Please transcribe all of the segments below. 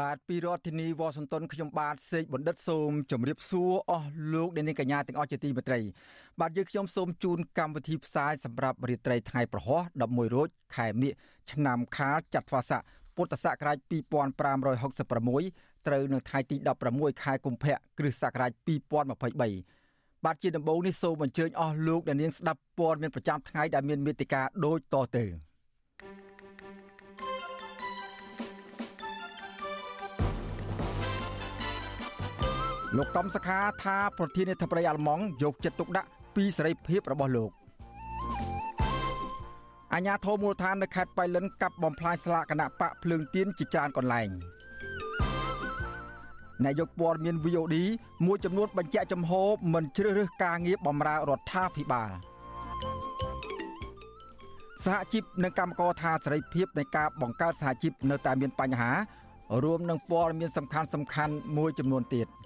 បាទពីរដ្ឋធានីវ៉ាស៊ីនតោនខ្ញុំបាទសេកបណ្ឌិតសូមជម្រាបសួរអស់លោកអ្នកនាងកញ្ញាទាំងអស់ជាទីមេត្រីបាទយើងខ្ញុំសូមជូនកម្មវិធីផ្សាយសម្រាប់រាត្រីថ្ងៃប្រហោះ11រោចខែមិញឆ្នាំខាលចត្វាស័កពុទ្ធសករាជ2566ត្រូវនៅថ្ងៃទី16ខែកុម្ភៈគ្រិស្តសករាជ2023បាទជាដំបូងនេះសូមអញ្ជើញអស់លោកអ្នកនាងស្ដាប់ព័ត៌មានប្រចាំថ្ងៃដែលមានមេត្តាដូចតទៅ លោកកំសខាថាប្រធានាធិបតីអាល្លឺម៉ង់យកចិត្តទុកដាក់ពីសេរីភាពរបស់លោកអាញាធមមូលដ្ឋាននៅខេត្តបៃលិនកាប់បំផ្លាញស្លាកគណៈបកភ្លើងទៀនជាច្រើនកន្លែងនាយកព័ត៌មាន VOD មួយចំនួនបញ្ជាក់ចំហមិនជ្រើសរើសការងារបម្រើរដ្ឋាភិបាលសហជីពនិងកម្មករថាសេរីភាពនៃការបង្កើតសហជីពនៅតែមានបញ្ហា រួមនឹងព័ត៌មានសំខាន់សំខាន់មួយចំនួនទៀត។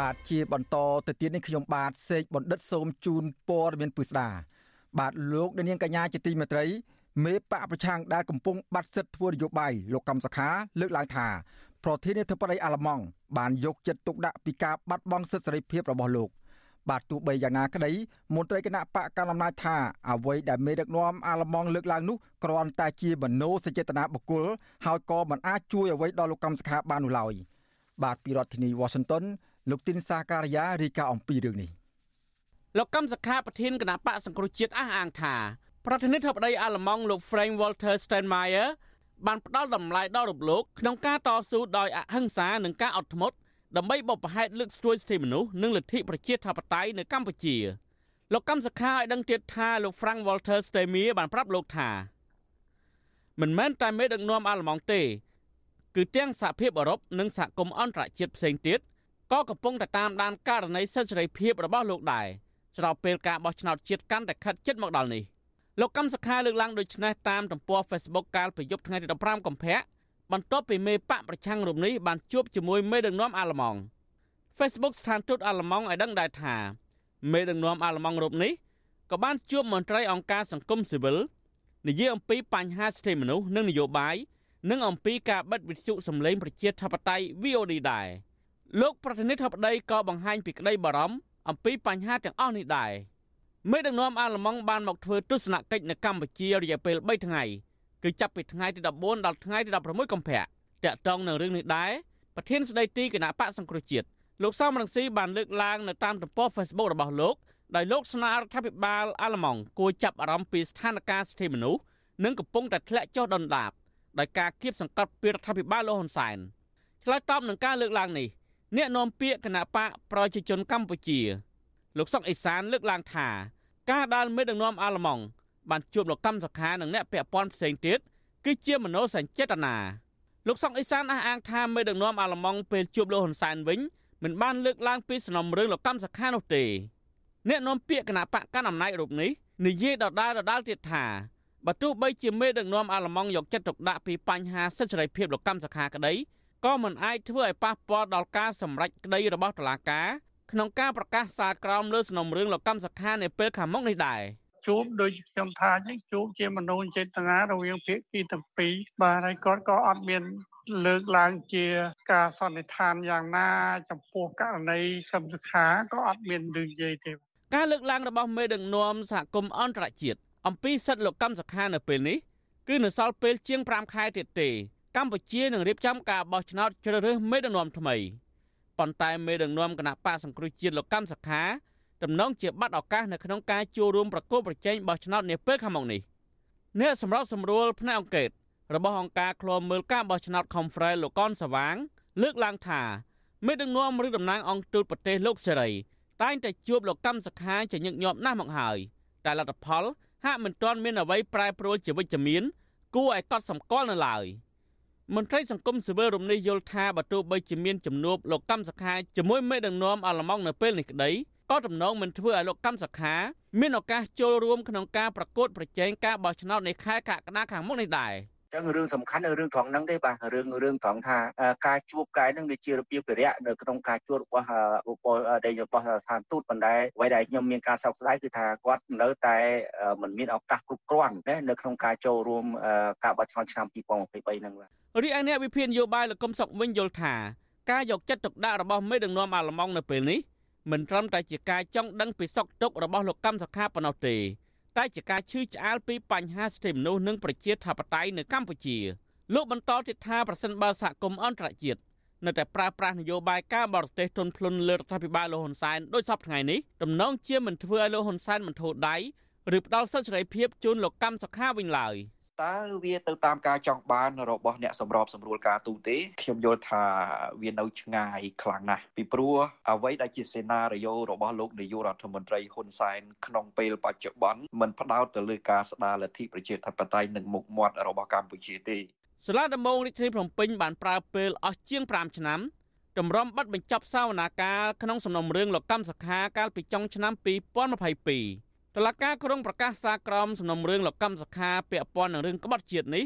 បាទជាបន្តទៅទៀតនេះខ្ញុំបាទសេកបណ្ឌិតសូមជូនព័ត៌មានពិស្ដាបាទលោកនាងកញ្ញាជាទីមេត្រីមេបកប្រឆាំងដែលកំពុងបាត់សិទ្ធិធ្វើនយោបាយលោកកំសខាលើកឡើងថាប្រធានាធិបតីអាល្លឺម៉ង់បានយកចិត្តទុកដាក់ពីការបាត់បង់សិទ្ធិសេរីភាពរបស់លោកបាទទោះបីយ៉ាងណាក្តីមន្ត្រីគណៈបកកណ្ដាលអំណាចថាអ្វីដែលមេដឹកនាំអាល្លឺម៉ង់លើកឡើងនោះគ្រាន់តែជាមនោសញ្ចេតនាបុគ្គលហើយក៏មិនអាចជួយអ្វីដល់លោកកំសខាបាននោះឡើយបាទពីរដ្ឋធានី Washington លោកទីនសាការីយ៉ារីកាអំពីរឿងនេះលោកកម្មសខាប្រធានគណៈបកសង្គ្រោះជាតិអះអាងថាប្រធានាធិបតីអាល្លឺម៉ង់លោក Frank Walter Steinmeier បានផ្ដល់តម្លៃដល់រំលោភក្នុងការតស៊ូដោយអហិង្សានិងការអត់ធ្មត់ដើម្បីបបផហេតុលើកស្ទួយសិទ្ធិមនុស្សនិងលទ្ធិប្រជាធិបតេយ្យនៅកម្ពុជាលោកកម្មសខាឲ្យដឹងទៀតថាលោក Frank Walter Steinmeier បានប្រាប់លោកថាមិនមែនតែមេដឹកនាំអាល្លឺម៉ង់ទេ គឺទាំងសហភាពអឺរ៉ុបនិងសហគមន៍អន្តរជាតិផ្សេងទៀត ក៏កំពុងតែតាមដានករណីសិទ្ធិសេរីភាពរបស់លោកដែរស្របពេលការបោះឆ្នោតជាតិកាន់តែខិតជិតមកដល់នេះលោកកម្មសខាលើកឡើងដូចនេះតាមទំព័រ Facebook កាលពីយប់ថ្ងៃទី15កុម្ភៈបន្ទាប់ពីមេបកប្រឆាំងរូបនេះបានជួបជាមួយមេដឹកនាំអាល្លឺម៉ង់ Facebook ស្ថានទូតអាល្លឺម៉ង់ឲ្យដឹងដែរថាមេដឹកនាំអាល្លឺម៉ង់រូបនេះក៏បានជួបមន្ត្រីអង្គការសង្គមស៊ីវិលនិយាយអំពីបញ្ហាសិទ្ធិមនុស្សនិងនយោបាយនិងអំពីការបិទវិទ្យុសម្លេងប្រជាធិបតេយ្យ VOD ដែរ។ លោកប្រធានាធិបតីក៏បង្ហាញពីក្តីបារម្ភអំពីបញ្ហាទាំងអស់នេះដែរមេដឹកនាំអាល្លឺម៉ង់បានមកធ្វើទស្សនកិច្ចនៅកម្ពុជារយៈពេល3ថ្ងៃគឺចាប់ពីថ្ងៃទី14ដល់ថ្ងៃទី16កុម្ភៈតាក់ទងនឹងរឿងនេះដែរប្រធានស្ដីទីគណៈបកសង្គ្រោះជាតិលោកសំរងស៊ីបានលើកឡើងនៅតាមទំព័រ Facebook របស់លោកដោយលោកស្នើរដ្ឋាភិបាលអាល្លឺម៉ង់គួរចាប់អារម្មណ៍ពីស្ថានភាពសិទ្ធិមនុស្សនិងកំពុងតែធ្លាក់ចុះដុនដាបដោយការគៀបសង្កត់ពីរដ្ឋាភិបាលលោកហ៊ុនសែនឆ្លើយតបនឹងការលើកឡើងនេះ អ្នកនាំពាក្យគណៈបកប្រជាជនកម្ពុជា លោកសុកអេសានលើកឡើងថា ការដាល់មេដឹកនាំអាល្លឺម៉ង់បានជួបលោកកម្មសខានិងអ្នកពាក់ព័ន្ធផ្សេងទៀតគឺជាមโนសញ្ចេតនាលោកសុកអេសានអះអាងថាមេដឹកនាំអាល្លឺម៉ង់ពេលជួបលោកហ៊ុនសែនវិញមិនបានលើកឡើងពីសំណុំរឿងលោកកម្មសខានោះទេអ្នកនាំពាក្យគណៈបកកណ្ដាលអំណាចរូបនេះនិយាយដដែលដដែលទៀតថាបើទោះបីជាមេដឹកនាំអាល្លឺម៉ង់យកចិត្តទុកដាក់ពីបញ្ហាសិទ្ធិសេរីភាពលោកកម្មសខាក្តី ក៏មិនអាចធ្វើឲ្យប៉ះពាល់ដល់ការសម្រេចក្តីរបស់តុលាការក្នុងការប្រកាសសាលក្រមលើសំណុំរឿងលោកកម្មសខានៅពេលខាងមុខនេះដែរជួបដូចខ្ញុំថាអញ្ចឹងជួបជាមនោចេតនារវាងភាគីទាំងពីរបាទហើយគាត់ក៏អត់មានលើកឡើងជាការសន្និដ្ឋានយ៉ាងណា ចំពោះករណីកម្មសខាក៏អត់មានរឿងនិយាយទេការលើកឡើងរបស់មេដឹកនាំសហគមន៍អន្តរជាតិអំពីសិទ្ធិលោកកម្មសខានៅពេលនេះគឺនៅសល់ពេលជាង5ខែទៀតទេ កម្ពុជានឹងរៀបចំការបោះឆ្នោតជ្រើសរើសមេដឹកនាំថ្មីប៉ុន្តែមេដឹកនាំគណៈបកសង្គ្រោះជាតិលោកកម្មសខាតំណងជាបាត់ឱកាសនៅក្នុងការចូលរួមប្រគល់ប្រជែងបោះឆ្នោតនាពេលខាងមុខនេះអ្នកសម្របសម្រួលផ្នែកអង្គការរបស់អង្គការឃ្លាំមើលការបោះឆ្នោត Conference លោកកនសវាង លើកឡើងថាមេដឹកនាំឬតំណាងអង្គទូតប្រទេសលោកសេរីតែងតែជួបលោកកម្មសខាជាញឹកញាប់ណាស់មកហើយតែលទ្ធផលហាក់មិនទាន់មានអ្វីប្រែប្រួលជាវិជ្ជមានគួរឲ្យកត់សម្គាល់នៅឡើយ មន្ត្រីសង្គមស៊ីវិលរំនេះយល់ថាបើទោះបីជាមានចំនួនលោកកម្មសខាជាមួយមេដឹកនាំអាល្លឺម៉ង់នៅពេលនេះក្តីក៏ទំនងមិនធ្វើឲ្យលោកកម្មសខាមានឱកាសចូលរួមក្នុងការប្រកួតប្រជែងការបោះឆ្នោតនៃខែកក្កដាខាងមុខនេះដែរ ចឹងរឿងសំខាន់នៅរឿងត្រង់ហ្នឹងទេបាទរឿងរឿងត្រង់ថាការជួបកាយហ្នឹងវាជារបៀបវិរៈនៅក្នុងការជួបរបស់បុគ្គលដែលរបស់ស្ថានទូតប៉ុន្តែអ្វីដែលខ្ញុំមានការសោកស្ដាយគឺថាគាត់នៅតែមិនមានឱកាសគ្រប់គ្រាន់ណានៅក្នុងការចូលរួមការបោះឆ្នោតឆ្នាំ2023ហ្នឹងបាទរីឯអ្នកវិភាគនយោបាយលោកកឹមសុខវិញយល់ថាការយកចិត្តទុកដាក់របស់មេដឹកនាំអាល្លឺម៉ង់នៅពេលនេះមិនត្រឹមតែជាការចង់ដឹងពីសុខទុក្ខរបស់លោកកម្មសខាប៉ុណ្ណោះទេ តែជាការឈឺឆ្អាលពីបញ្ហាសិទ្ធិមនុស្សនិងប្រជាធិបតេយ្យនៅកម្ពុជាលោកបន្តទៀតថាប្រសិនបើសហគមន៍អន្តរជាតិនៅតែប្រើប្រាស់នយោបាយការបរទេសទុនភ្លុនលើរដ្ឋាភិបាលលោកហ៊ុនសែនដោយសពថ្ងៃនេះតំណងជាមិនធ្វើឲ្យលោកហ៊ុនសែនមិនធូរដៃឬផ្ដាល់សិទ្ធិសេរីភាពជូនលោកកម្មសខាវិញឡើយ។ តើវាទៅតាមការចង់បានរបស់អ្នកសម្របសម្រួលការទូតទេខ្ញុំយល់ថាវានៅឆ្ងាយខ្លាំងណាស់ពីព្រោះអ្វីដែលជាសេណារីយ៉ូរបស់លោកនាយករដ្ឋមន្ត្រីហ៊ុនសែនក្នុងពេលបច្ចុប្បន្នមិនផ្ដោតទៅលើការស្ដារលទ្ធិប្រជាធិបតេយ្យនិងមុខមាត់របស់កម្ពុជាទេសាលាដំបងរាជធានីភ្នំពេញបានប្រើពេលអស់ជាង5ឆ្នាំតម្រុំប័ណ្ណបញ្ចប់សវនាការក្នុងសំណុំរឿងលោកកម្មសខាកាលពីចុងឆ្នាំ2022 តឡការក្រុងប្រកាសសារក្រមសំណុំរឿងលោកកម្មសខាពាក់ព័ន្ធនឹងរឿងក្បត់ជាតិនេះ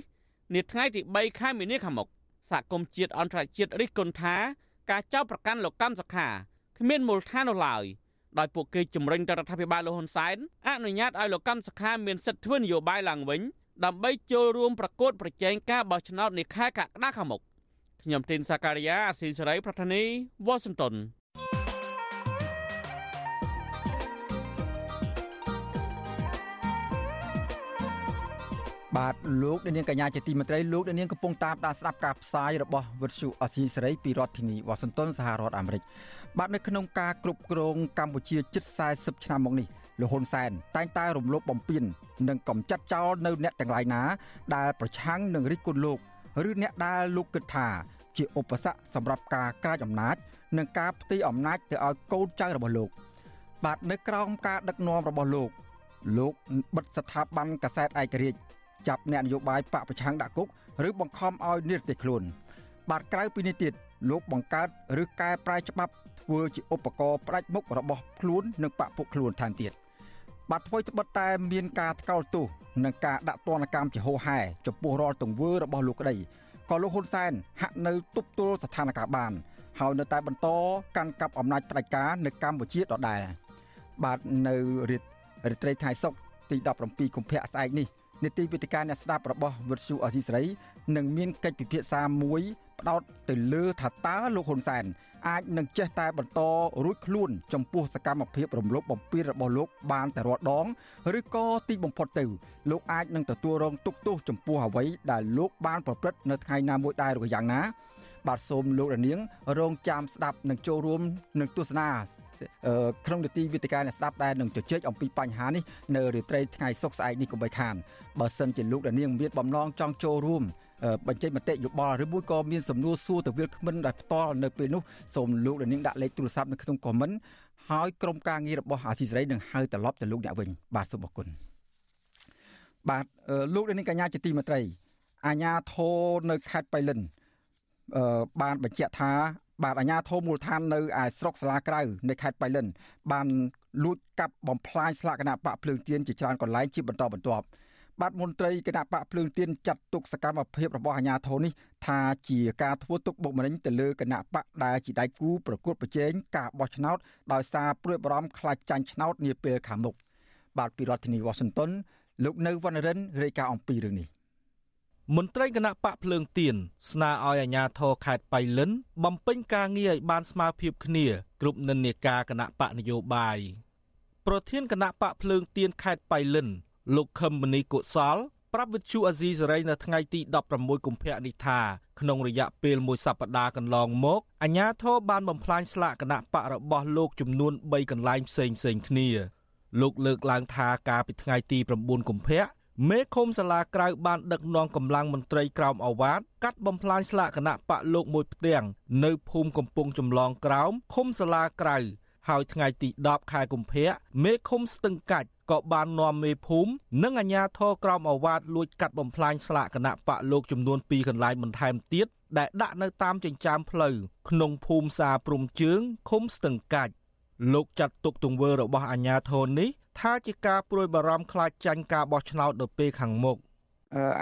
នាថ្ងៃទី3ខែមីនាខាងមុខសហគមន៍ជាតិអន្តរជាតិរិះគន់ថាការចោទប្រកាន់លោកកម្មសខាគ្មានមូលដ្ឋាននោះឡើយដោយពួកគេជំរុញទៅរដ្ឋាភិបាលលោកហ៊ុនសែនអនុញ្ញាតឲ្យលោកកម្មសខាមានសិទ្ធិធ្វើនយោបាយឡើងវិញដើម្បីចូលរួមប្រកួតប្រជែងការបោះឆ្នោតនាខែកក្កដាខាងមុខខ្ញុំទីនសាការីយ៉ាអស៊ីសេរីប្រធានីវ៉ាស៊ីនតោន បាទលោកនាងកញ្ញាជាទីមេត្រីលោកនាងកំពុងតាមដានស្ដាប់ការផ្សាយរបស់វិទ្យុអសីសេរីពីរដ្ឋធានីវ៉ាស៊ីនតោនសហរដ្ឋអាមេរិកបាទនៅក្នុងការគ្រប់គ្រងកម្ពុជាជិត40ឆ្នាំមកនេះលោកហ៊ុនសែនតែងតែរំលោភបំពាននិងកំចាត់ចោលនៅអ្នកទាំងឡាយណា ដែលប្រឆាំងនឹងរិះគន់លោកឬអ្នកដែលលោកគិតថា ជាឧបសគ្គសម្រាប់ការក្រាចអំណាច និងការផ្ទេរអំណាចទៅឲ្យកូនចៅរបស់លោក បាទនៅក្រោមការដឹកនាំរបស់លោក លោកបិទស្ថាប័នកសែតឯករាជ្យ ចាប់អ្នកនយោបាយបកប្រឆាំងដាក់គុកឬបង្ខំឲ្យនិរទេសខ្លួន បាទក្រៅពីនេះទៀតលោកបង្កើតឬកែប្រែច្បាប់ធ្វើជាឧបករណ៍ផ្ដាច់មុខរបស់ខ្លួននិងបកពុកខ្លួនថែមទៀតបាទធ្វើត្បិតតែមានការថ្កោលទោសនិងការដាក់ទណ្ឌកម្មជាហោហែចំពោះរាល់ទង្វើរបស់លោកក្តីក៏លោកហ៊ុនសែនហាក់នៅទប់ទល់ស្ថានភាពបានហើយនៅតែបន្តកាន់កាប់អំណាចផ្ដាច់ការនៅកម្ពុជាដដែលបាទនៅរាត្រីថ្ងៃសុក្រទី17កុម្ភៈស្អែកនេះ នីតិវិទ្យាអ្នកស្ដាប់របស់វិទ្យុអសីសេរីនឹងមានកិច្ចពិភាក្សាមួយផ្ដោតទៅលើថាតើលោកហ៊ុនសែនអាចនឹងចេះតែបន្តរួចខ្លួន ចំពោះសកម្មភាពរំលោភបំពានរបស់លោកបានតែរាល់ដងឬក៏ទីបំផុតទៅលោកអាចនឹងទទួលរងទុក្ខទោសចំពោះអ្វីដែលលោកបានប្រព្រឹត្តនៅថ្ងៃណាមួយដែរឬយ៉ាងណា បាទសូមលោករនាងរងចាំស្ដាប់និងចូលរួមនឹងទស្សនា ក្នុងនីតិវិទ្យាអ្នកស្ដាប់ដែលនឹងជជែកអំពីបញ្ហានេះនៅរាត្រីថ្ងៃសុក្រស្អែកនេះកុំបីខានបើសិនជាលោកដានាងមានបំណងចង់ចូលរួមបញ្ចេញមតិយោបល់ឬមួយក៏មានសំណួរសួរទៅវាគ្មិនដែលផ្ទាល់នៅពេលនោះសូមលោកដានាងដាក់លេខទូរស័ព្ទនៅក្នុងខមមិនហើយក្រុមការងាររបស់អាស៊ីសេរីនឹងហៅត្រឡប់ទៅលោកអ្នកវិញបាទសូមអរគុណបាទលោកដានាងកញ្ញាជាទីមេត្រីអាញាធរនៅខេត្តបៃលិនអឺបានបញ្ជាក់ថា បាទអាជ្ញាធរមូលដ្ឋាននៅឯស្រុកសាលាក្រៅនៃខេត្តបៃលិនបានលួចកាប់បំផ្លាញស្លាកគណៈបកភ្លើងទៀនជាច្រើនកន្លែងជាបន្តបន្ទាប់បាទមន្ត្រីគណៈបកភ្លើងទៀនចាត់ទុកសកម្មភាពរបស់អាជ្ញាធរនេះថាជាការធ្វើទុកបុកម្នេញទៅលើគណៈបកដែលជាដៃគូប្រកួតប្រជែងការបោះឆ្នោតដោយសារព្រួយបារម្ភខ្លាចចាញ់ឆ្នោតនាពេលខាងមុខបាទពីរដ្ឋធានី Washington លោកនៅវណ្ណរិនរាយការណ៍អំពីរឿងនេះ មន្ត្រីគណៈបកភ្លើងទៀនស្នើឲ្យអាជ្ញាធរខេត្តបៃលិន បំពេញការងារឲ្យបានស្មើភាពគ្នាគ្រប់និន្នាការគណៈបកនយោបាយប្រធានគណៈបកភ្លើងទៀនខេត្តបៃលិន លោកខឹមមនីកុសល ប្រាប់វិទ្យុអាស៊ីសេរីនៅថ្ងៃទី16កុម្ភៈនេះថាក្នុងរយៈពេលមួយសប្តាហ៍កន្លងមកអាជ្ញាធរបានបំផ្លាញស្លាកគណៈបករបស់លោកចំនួន3កន្លែងផ្សេងផ្សេងគ្នាលោកលើកឡើងថាកាលពីថ្ងៃទី9កុម្ភៈ មេឃុំសាលាក្រៅបានដឹកនាំកម្លាំងមន្ត្រីក្រោមអាវ៉ាតកាត់បំផ្លាញស្លាកគណៈបកលោកមួយផ្ទាំងនៅភូមិកំពង់ចម្លងក្រោមឃុំសាលាក្រៅហើយថ្ងៃទី10ខែកុម្ភៈមេឃុំស្ទឹងកាច់ក៏បាននាំមេភូមិនិងអាជ្ញាធរក្រមអាវ៉ាតលួចកាត់បំផ្លាញស្លាកគណៈបកលោកចំនួន2កន្លែងបន្ថែមទៀតដែលដាក់នៅតាមចិញ្ចើមផ្លូវក្នុងភូមិសាព្រំជើងឃុំស្ទឹងកាច់លោកចាត់ទុកទង្វើរបស់អាជ្ញាធរនេះ ថាជាការព្រួយបារម្ភខ្លាចចាញ់ការបោះឆ្នោតនៅពេលខាងមុខ។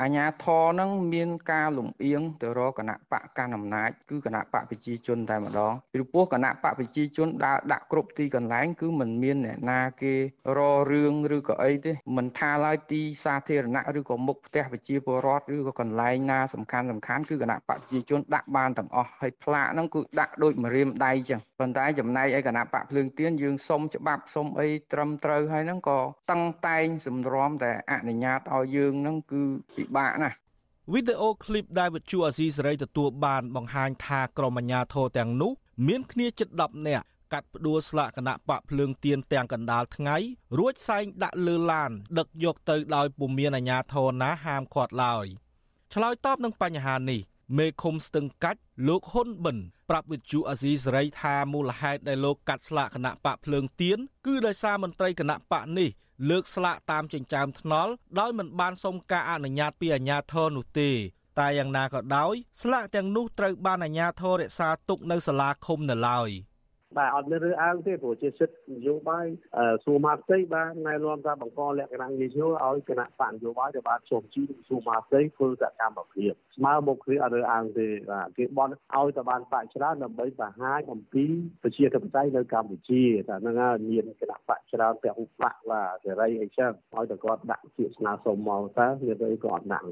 អាញាធរនឹងមានការលំអៀងទៅរកគណៈបកកណ្ដាលអំណាចគឺគណៈបកប្រជាជនតែម្ដងពីព្រោះគណៈបកប្រជាជនដើរដាក់គ្រប់ទីកន្លែងគឺมันមានអ្នកណាគេររឿងឬក៏អីទេមិនថាឡើយទីសាធារណៈឬក៏មុខផ្ទះប្រជាពលរដ្ឋឬក៏កន្លែងណាសំខាន់សំខាន់គឺគណៈបកប្រជាជនដាក់បានទាំងអស់ហើយផ្លាកហ្នឹងគឺដាក់ដូចម្រាមដៃចឹង ប៉ុន្តែចំណែកឯគណៈបកភ្លើងទៀនយើងសុំច្បាប់សុំអីត្រឹមត្រូវហើយហ្នឹងក៏តឹងតែងសម្រំតែអនុញ្ញាតឲ្យយើងហ្នឹងគឺពិបាកណាស់វីដេអូឃ្លីបដែលវិទ្យុអាស៊ីសេរីទទួលបានបង្ហាញថាក្រុមអាជ្ញាធរទាំងនោះមានគ្នាជិត10នាក់កាត់ផ្ដួលស្លាកគណៈបកភ្លើងទៀនទាំងកណ្ដាលថ្ងៃរួចសែងដាក់លើឡាន ដឹកយកទៅដោយពុំមានអាជ្ញាធរណាហាមឃាត់ឡើយឆ្លើយតបនឹងបញ្ហានេះ មេឃុំស្ទឹងកាច់លោកហ៊ុនបិនប្រាប់វិទ្យុអាស៊ីសេរីថាមូលហេតុដែលលោកកាត់ស្លាកគណៈបកភ្លើងទៀនគឺដោយសារមន្ត្រីគណៈបកនេះលើកស្លាកតាមចិញ្ចើមថ្នល់ដោយមិនបានសុំការអនុញ្ញាតពីអាជ្ញាធរនោះទេតែយ៉ាងណាក៏ដោយស្លាកទាំងនោះត្រូវបានអាជ្ញាធររក្សាទុកនៅសាលាឃុំនៅឡើយ។ បាទអត់មានរើសអើងទេព្រោះជាសិទ្ធិនយោបាយសួរមកផ្ទៃបាទណែនាំថាបង្កលក្ខណៈងាយស្រួលឲ្យគណៈបកនយោបាយដែលបានសូមជីសួរមកផ្ទៃធ្វើសកម្មភាពស្មើមុខគ្នាអត់រើសអើងទេបាទគេបន់ឲ្យតែបានបកច្រើនដើម្បីបង្ហាញអំពីប្រជាធិបតេយ្យនៅកម្ពុជាតែហ្នឹងហើយមានគណៈបកច្រើនពាក់ឧបៈបាទសេរីអីចឹងឲ្យតែគាត់ដាក់ជាស្នើសុំមកតើមានអីក៏អត់ដាក់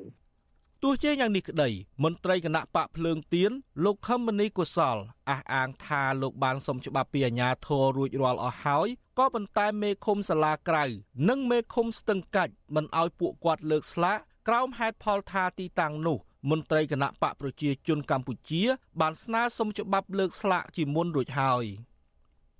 ទោះជាយ៉ាងនេះក្តីមន្ត្រីគណៈបកភ្លើងទៀនលោកខមមនីកុសលអះអាងថាលោកបានសុំច្បាប់ពីអាជ្ញាធររួចរាល់អស់ហើយក៏ប៉ុន្តែមេឃុំសាលាក្រៅនិងមេឃុំស្ទឹងកាច់មិនអោយពួកគាត់លើកស្លាកក្រោមហេតុផលថាទីតាំងនោះមន្ត្រីគណៈបកប្រជាជនកម្ពុជា បានស្នើសុំច្បាប់លើកស្លាកជាមុនរួចហើយ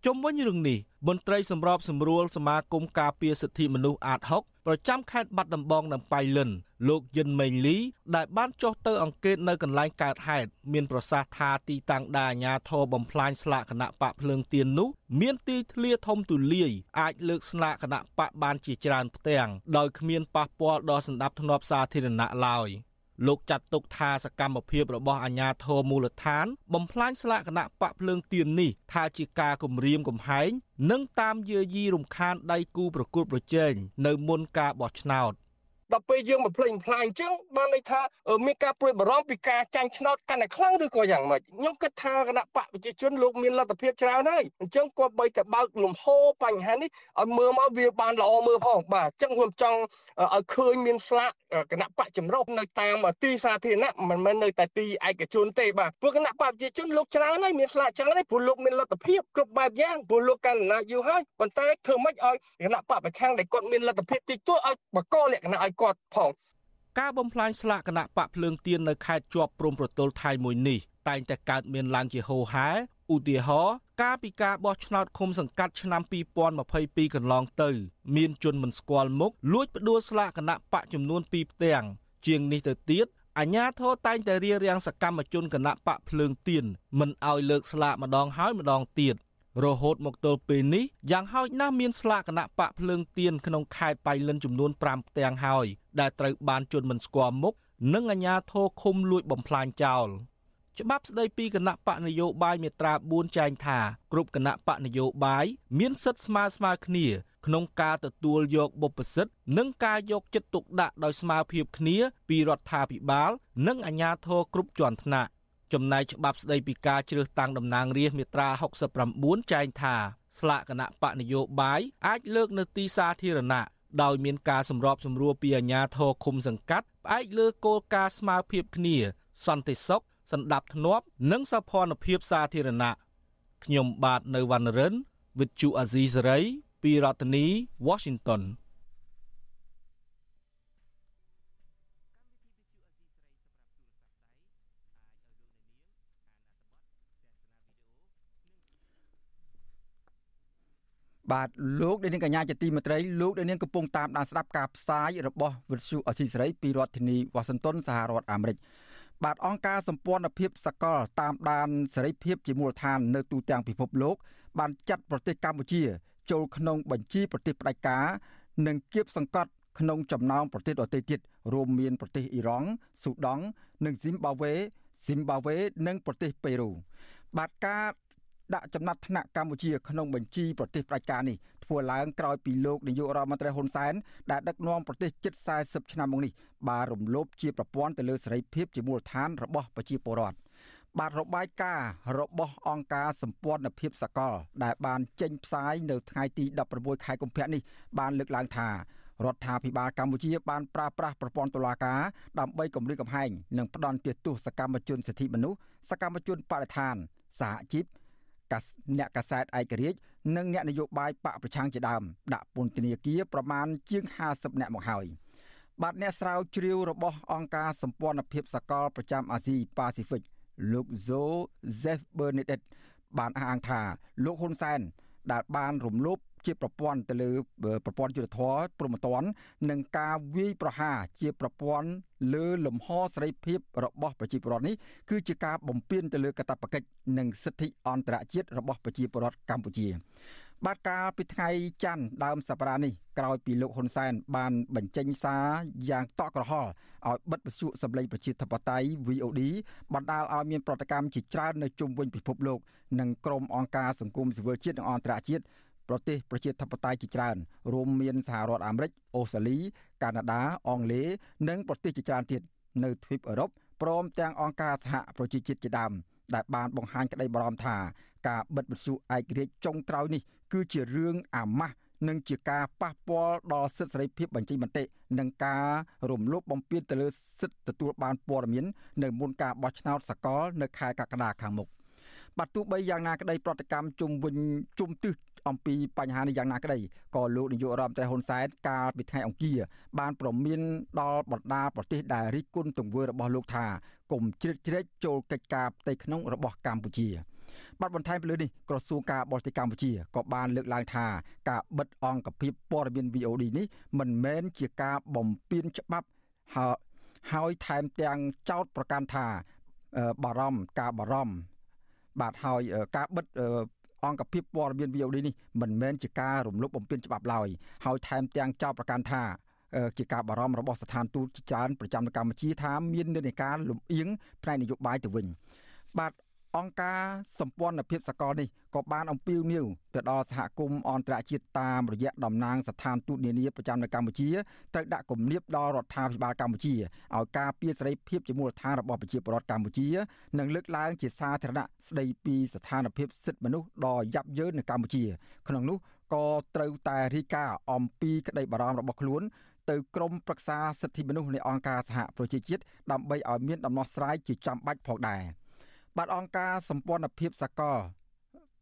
ជុំវិញរឿងនេះមន្ត្រីសម្របសម្រួលសមាគមការពារសិទ្ធិមនុស្សអាត6ប្រចាំខេត្តបាត់ដំបងនិងប៉ៃលិន លោកយិនមេងលីដែលបានចុះទៅអង្កេតនៅកន្លែងកើតហេតុមានប្រសាសន៍ថាទីតាំងដែលអាជ្ញាធរបំផ្លាញស្លាកគណៈបកភ្លើងទៀននោះមានទីធ្លាធំទូលាយអាចលើកស្លាកគណៈបកបានជាច្រើនផ្ទាំងដោយគ្មានប៉ះពាល់ដល់សន្តិភាពសាធារណៈឡើយ។លោកចាត់ទុកថាសកម្មភាពរបស់អាជ្ញាធរមូលដ្ឋាន បំផ្លាញស្លាកគណៈបកភ្លើងទៀននេះថាជាការគំរាមកំហែងនិងតាមយាយីរំខានដៃគូប្រកួតប្រជែងនៅមុនការបោះឆ្នោត។ ដល់ពេលយើងមកផ្លេងផ្លាញអញ្ចឹងបានន័យថាមានការព្រួយបារម្ភពីការចាញ់ឆ្នោតកាន់តែខ្លាំងឬក៏យ៉ាងម៉េចខ្ញុំគិតថាគណៈបកប្រជាជនលោកមានលទ្ធភាពច្រើនហើយអញ្ចឹងគាត់បីតែបើកលំហបញ្ហានេះឲ្យមើលមកវាបានល្អមើលផងបាទអញ្ចឹងខ្ញុំចង់ឲ្យឃើញមានស្លាក គណៈបកចម្រុះនៅតាមទីសាធារណៈមិនមែននៅតែទីឯកជនទេបាទព្រោះគណៈបកប្រជាជនលោកច្រើនហើយមានស្លាកច្រើនហើយព្រោះលោកមានលទ្ធភាពគ្រប់បែបយ៉ាងព្រោះលោកកាន់អំណាចយូរហើយប៉ុន្តែធ្វើម៉េចឲ្យគណៈបកប្រឆាំងដែលគាត់មានលទ្ធភាពតិចតួចឲ្យបកលក្ខណៈឲ្យគាត់ផងការបំផ្លាញស្លាកគណៈបកភ្លើងទៀននៅខេត្តជាប់ព្រំប្រទល់ថៃមួយនេះតែងតែកើតមានឡើងជាហូរហែ ឧទាហរណ៍កាលពីការបោះឆ្នោតឃុំសង្កាត់ឆ្នាំ2022កន្លងទៅ មានជនមិនស្គាល់មុខលួចផ្ដួលស្លាកគណៈបកចំនួន2ផ្ទាំងជាងនេះទៅទៀតអាញាធរតែងតែរៀបរៀងសកម្មជនគណៈបកភ្លើងទៀនមិនឲ្យលើកស្លាកម្ដងហើយម្ដងទៀតរហូតមកទល់ពេលនេះយ៉ាងហោចណាស់មានស្លាកគណៈបកភ្លើងទៀនក្នុងខេត្តបៃលិនចំនួន5ផ្ទាំងហើយដែលត្រូវបានជនមិនស្គាល់មុខនិងអាជ្ញាធរឃុំលួចបំផ្លាញចោល ច្បាប់ស្តីពីគណៈបកនយោបាយមាត្រា4ចែងថាគ្រប់គណៈបកនយោបាយមានសិទ្ធិស្មើស្មើគ្នាក្នុងការទទួលយកបុព្វសិទ្ធិនិងការយកចិត្តទុកដាក់ដោយស្មើភាពគ្នាពីរដ្ឋាភិបាល និងអាជ្ញាធរគ្រប់ជាន់ថ្នាក់ចំណែកច្បាប់ស្តីពីការជ្រើសតាំងតំណាងរាស្ត្រមាត្រា69ចែងថាស្លាកគណៈបកនយោបាយអាចលើកនៅទីសាធារណៈដោយមានការសម្របសម្រួលពីអាជ្ញាធរឃុំសង្កាត់ផ្អែកលើគោលការណ៍ស្មើភាពគ្នា សន្តិសុខ សណ្ដាប់ធ្នាប់ និងសោភ័ណភាពសាធារណៈខ្ញុំបាទនៅវណ្ណរិន With Chu Azizi Saray ពីរដ្ឋធានី Washington បាទលោកដែលនាងកញ្ញាជាទីមេត្រីលោកដែលនាងកំពុងតាមដានស្ដាប់ការផ្សាយរបស់វិទ្យុអស៊ីសេរីពីរដ្ឋធានីវ៉ាស៊ីនតោនសហរដ្ឋអាមេរិក បាទអង្គការសម្ព័ន្ធភាពសកលតាមដានសេរីភាពជាមូលដ្ឋាននៅទូទាំងពិភពលោក បានចាត់ប្រទេសកម្ពុជា ចូលក្នុងបញ្ជីប្រទេសផ្ដាច់ការនិងគៀបសង្កត់ក្នុងចំណោមប្រទេសដទៃទៀតរួមមានប្រទេសអ៊ីរ៉ង់ស៊ូដង់និងស៊ីមបាវេស៊ីមបាវេនិងប្រទេសប៉េរូបាទការដាក់ចំណាត់ថ្នាក់កម្ពុជាក្នុងបញ្ជីប្រទេសផ្ដាច់ការនេះ ធ្វើឡើងក្រោយពីលោកនាយករដ្ឋមន្ត្រីហ៊ុនសែនដែលដឹកនាំប្រទេសជិត40ឆ្នាំមកនេះបានរំលោភជាប្រព័ន្ធទៅលើសេរីភាពជាមូលដ្ឋានរបស់ប្រជាពលរដ្ឋបាទរបាយការណ៍របស់អង្គការសម្ព័ន្ធភាពសកល ដែលបានចេញផ្សាយនៅថ្ងៃទី16ខែកុម្ភៈនេះបានលើកឡើងថារដ្ឋាភិបាលកម្ពុជាបានប្រើប្រាស់ប្រព័ន្ធតុលាការដើម្បីគម្រាមកំហែងនិងផ្ដន់ទោសសកម្មជនសិទ្ធិមនុស្សសកម្មជនបរិស្ថានសហជីព អ្នកកាសែតឯករាជ្យនិងអ្នកនយោបាយបកប្រឆាំងជាដើមដាក់ពន្ធនាគារប្រមាណជាង50នាក់មកហើយបាទអ្នកស្រាវជ្រាវរបស់អង្គការសម្ព័ន្ធភាពសកលប្រចាំអាស៊ីប៉ាស៊ីហ្វិកលោក Joseph Bernadette បានអះអាងថាលោកហ៊ុនសែនដែលបានរំលោភ ជាប្រព័ន្ធទៅលើប្រព័ន្ធយុត្តិធម៌ព្រមត្តននិងការវាយប្រហារជាប្រព័ន្ធលើលំហសេរីភាពរបស់ប្រជាពលរដ្ឋនេះគឺជាការបំពានទៅលើកាតព្វកិច្ចនិងសិទ្ធិអន្តរជាតិរបស់ប្រជាពលរដ្ឋកម្ពុជាបាទកាលពីថ្ងៃច័ន្ទដើមសប្តាហ៍នេះក្រោយពីលោកហ៊ុនសែនបានបញ្ចេញសារយ៉ាងតក់ក្រហល់ឲ្យបិទវិទ្យុសម្លេងប្រជាធិបតេយ្យ VOD បណ្ដាលឲ្យមានប្រតិកម្មជាច្រើននៅជុំវិញពិភពលោកនិងក្រុមអង្គការសង្គមស៊ីវិលជាតិនិងអន្តរជាតិ ប្រទេសប្រជាធិបតេយ្យជាច្រើនរួមមានសហរដ្ឋអាមេរិកអូស្ត្រាលី កាណាដាអង់គ្លេសនិងប្រទេសជាច្រើនទៀតនៅទ្វីបអឺរ៉ុបព្រមទាំងអង្គការសហប្រជាជាតិជាដើមដែលបានបង្ហាញក្តីបារម្ភថាការបិទវិទ្យុឯករាជ្យចុងក្រោយនេះគឺជារឿងអាម៉ាស់និងជាការប៉ះពាល់ដល់សិទ្ធិសេរីភាពបញ្ចេញមតិនិងការរំលោភបំពានទៅលើសិទ្ធិទទួលបានព័ត៌មាននៅមុនការបោះឆ្នោតសកលនៅខែកក្កដាខាងមុខបាទទោះបីយ៉ាងណាក្តីប្រតិកម្មជុំវិញជុំទិស អំពីបញ្ហានេះយ៉ាងណាក្តីក៏លោកនាយករដ្ឋមន្ត្រីហ៊ុនសែនកាលពីថ្ងៃអង្គារបានប្រមានដល់បណ្ដាប្រទេសដែលរិះគន់ទង្វើរបស់លោកថាកុំជ្រៀតជ្រែកចូលកិច្ចការផ្ទៃក្នុងរបស់កម្ពុជាបាទបន្ថែមពីលើនេះក្រសួងការបរទេសកម្ពុជាក៏បានលើកឡើងថាការបិទអង្គភាពព័ត៌មាន VOD នេះមិនមែនជាការបំពានច្បាប់ហើយថែមទាំងចោទប្រកាន់ថាបារម្ភការបារម្ភបាទហើយការបិទ អង្គភាពព័ត៌មាន VOD នេះមិនមែនជាការរំលោភបំពានច្បាប់ឡើយហើយថែមទាំងចោទប្រកាន់ថាជាការបារម្ភរបស់ស្ថានទូតជាច្រើនប្រចាំនៅកម្ពុជាថាមាននិន្នាការលំអៀងផ្នែកនយោបាយទៅវិញបាទ អង្គការសម្ព័ន្ធភាពសកលនេះក៏បានអំពាវនាវទៅដល់សហគមន៍អន្តរជាតិតាមរយៈតំណាងស្ថានទូតនានាប្រចាំនៅកម្ពុជាត្រូវដាក់គំនាបដល់រដ្ឋាភិបាលកម្ពុជាឲ្យការពារសេរីភាពជាមូលដ្ឋានរបស់ប្រជាពលរដ្ឋកម្ពុជានិងលើកឡើងជាសាធារណៈស្ដីពីស្ថានភាពសិទ្ធិមនុស្សដ៏យ៉ាប់យ៉ឺននៅកម្ពុជា ក្នុងនោះក៏ត្រូវតែរាយការណ៍អំពីក្តីបារម្ភរបស់ខ្លួនទៅក្រមប្រឹក្សាសិទ្ធិមនុស្សនៃអង្គការសហប្រជាជាតិដើម្បីឲ្យមានដំណោះស្រាយជាចាំបាច់ផងដែរ។ បាទអង្គការសម្ព័ន្ធភាពសកល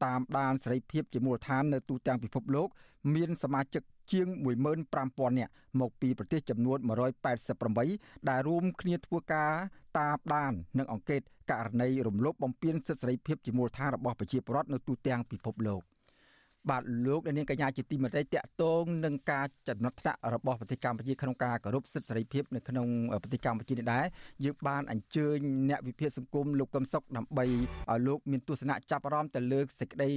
តាមដានសេរីភាពជាមូលដ្ឋាននៅទូទាំងពិភពលោក មានសមាជិកជាង15000នាក់មកពីប្រទេសចំនួន188ដែលរួមគ្នាធ្វើការតាមដាន និងអង្កេតករណីរំលោភបំពានសិទ្ធិសេរីភាពជាមូលដ្ឋានរបស់ប្រជាពលរដ្ឋនៅទូទាំងពិភពលោក។ បាទលោកនាងកញ្ញាជាទីមេត្រីតកតងនឹងការចំណាត់ថ្នាក់របស់ប្រទេសកម្ពុជាក្នុងការគោរពសិទ្ធិសេរីភាពនៅក្នុងប្រទេសកម្ពុជានេះដែរយើងបានអញ្ជើញអ្នកវិភាគសង្គមលោកកឹមសុខដើម្បីឲ្យលោកមានទស្សនៈចាប់អារម្មណ៍ទៅលើសេចក្តី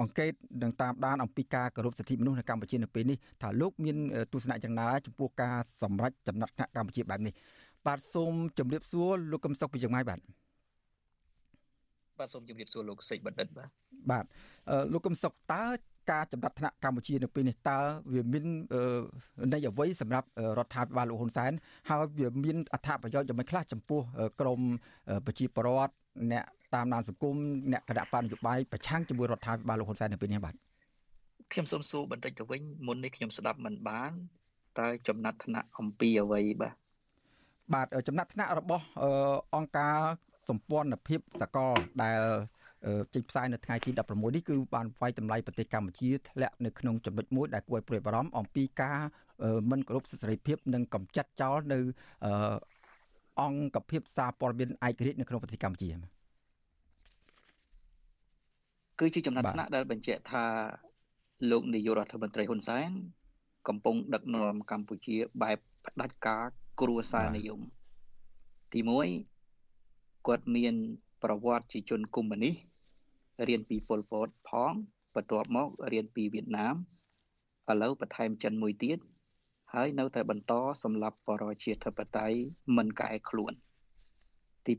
អង្កេតនិងតាមដានអំពីការគោរពសិទ្ធិមនុស្សនៅកម្ពុជានៅពេលនេះថាលោកមានទស្សនៈយ៉ាងណាចំពោះការសម្រេចចំណាត់ថ្នាក់កម្ពុជាបែបនេះបាទសូមជម្រាបសួរលោកកឹមសុខពីយ៉ាងម៉េចបាទ បាទសូមជម្រាបសួរលោកសេកបណ្ឌិតបាទបាទលោកកឹមសុខតើការចំណាត់ថ្នាក់កម្ពុជានៅពេលនេះតើវាមានន័យអ្វីសម្រាប់រដ្ឋាភិបាលលោកហ៊ុនសែនហើយវាមានអត្ថប្រយោជន៍យ៉ាងម៉េចខ្លះចំពោះក្រមប្រជាពលរដ្ឋអ្នកតាមដានសង្គមអ្នកគណៈបកនយោបាយប្រឆាំងជាមួយរដ្ឋាភិបាលលោកហ៊ុនសែននៅពេលនេះបាទខ្ញុំសូមសួរបន្តិចទៅវិញមុននេះខ្ញុំស្ដាប់មិនបានតើចំណាត់ថ្នាក់អំពីអ្វីបាទបាទចំណាត់ថ្នាក់របស់អង្គការ សម្ព័ន្ធភាពសកលដែលចេញផ្សាយនៅថ្ងៃទី16នេះគឺបានវាយតម្លៃប្រទេសកម្ពុជាធ្លាក់នៅក្នុងចំណុចមួយដែលគួរឲ្យព្រួយបារម្ភអំពីការមិនគោរពសិទ្ធិសេរីភាពនិងកំចាត់ចោលនៅអង្គភាពសារព័ត៌មានឯករាជ្យនៅក្នុងប្រទេសកម្ពុជាគឺជាចំណាត់ថ្នាក់ដែលបញ្ជាក់ថាលោកនាយករដ្ឋមន្ត្រីហ៊ុនសែនកំពុងដឹកនាំកម្ពុជាបែបផ្ដាច់ការគ្រួសារនិយមទី1 គាត់មាន ប្រវត្តិជាជនកុម្មុយនីសរៀនពីប៉ុលពតផងបន្ទាប់មករៀនពីវៀតណាមឥឡូវបន្ថែមចិនមួយទៀតហើយនៅតែបន្តសម្រាប់បរាជាធិបតេយ្យមិនកែខ្លួន ទី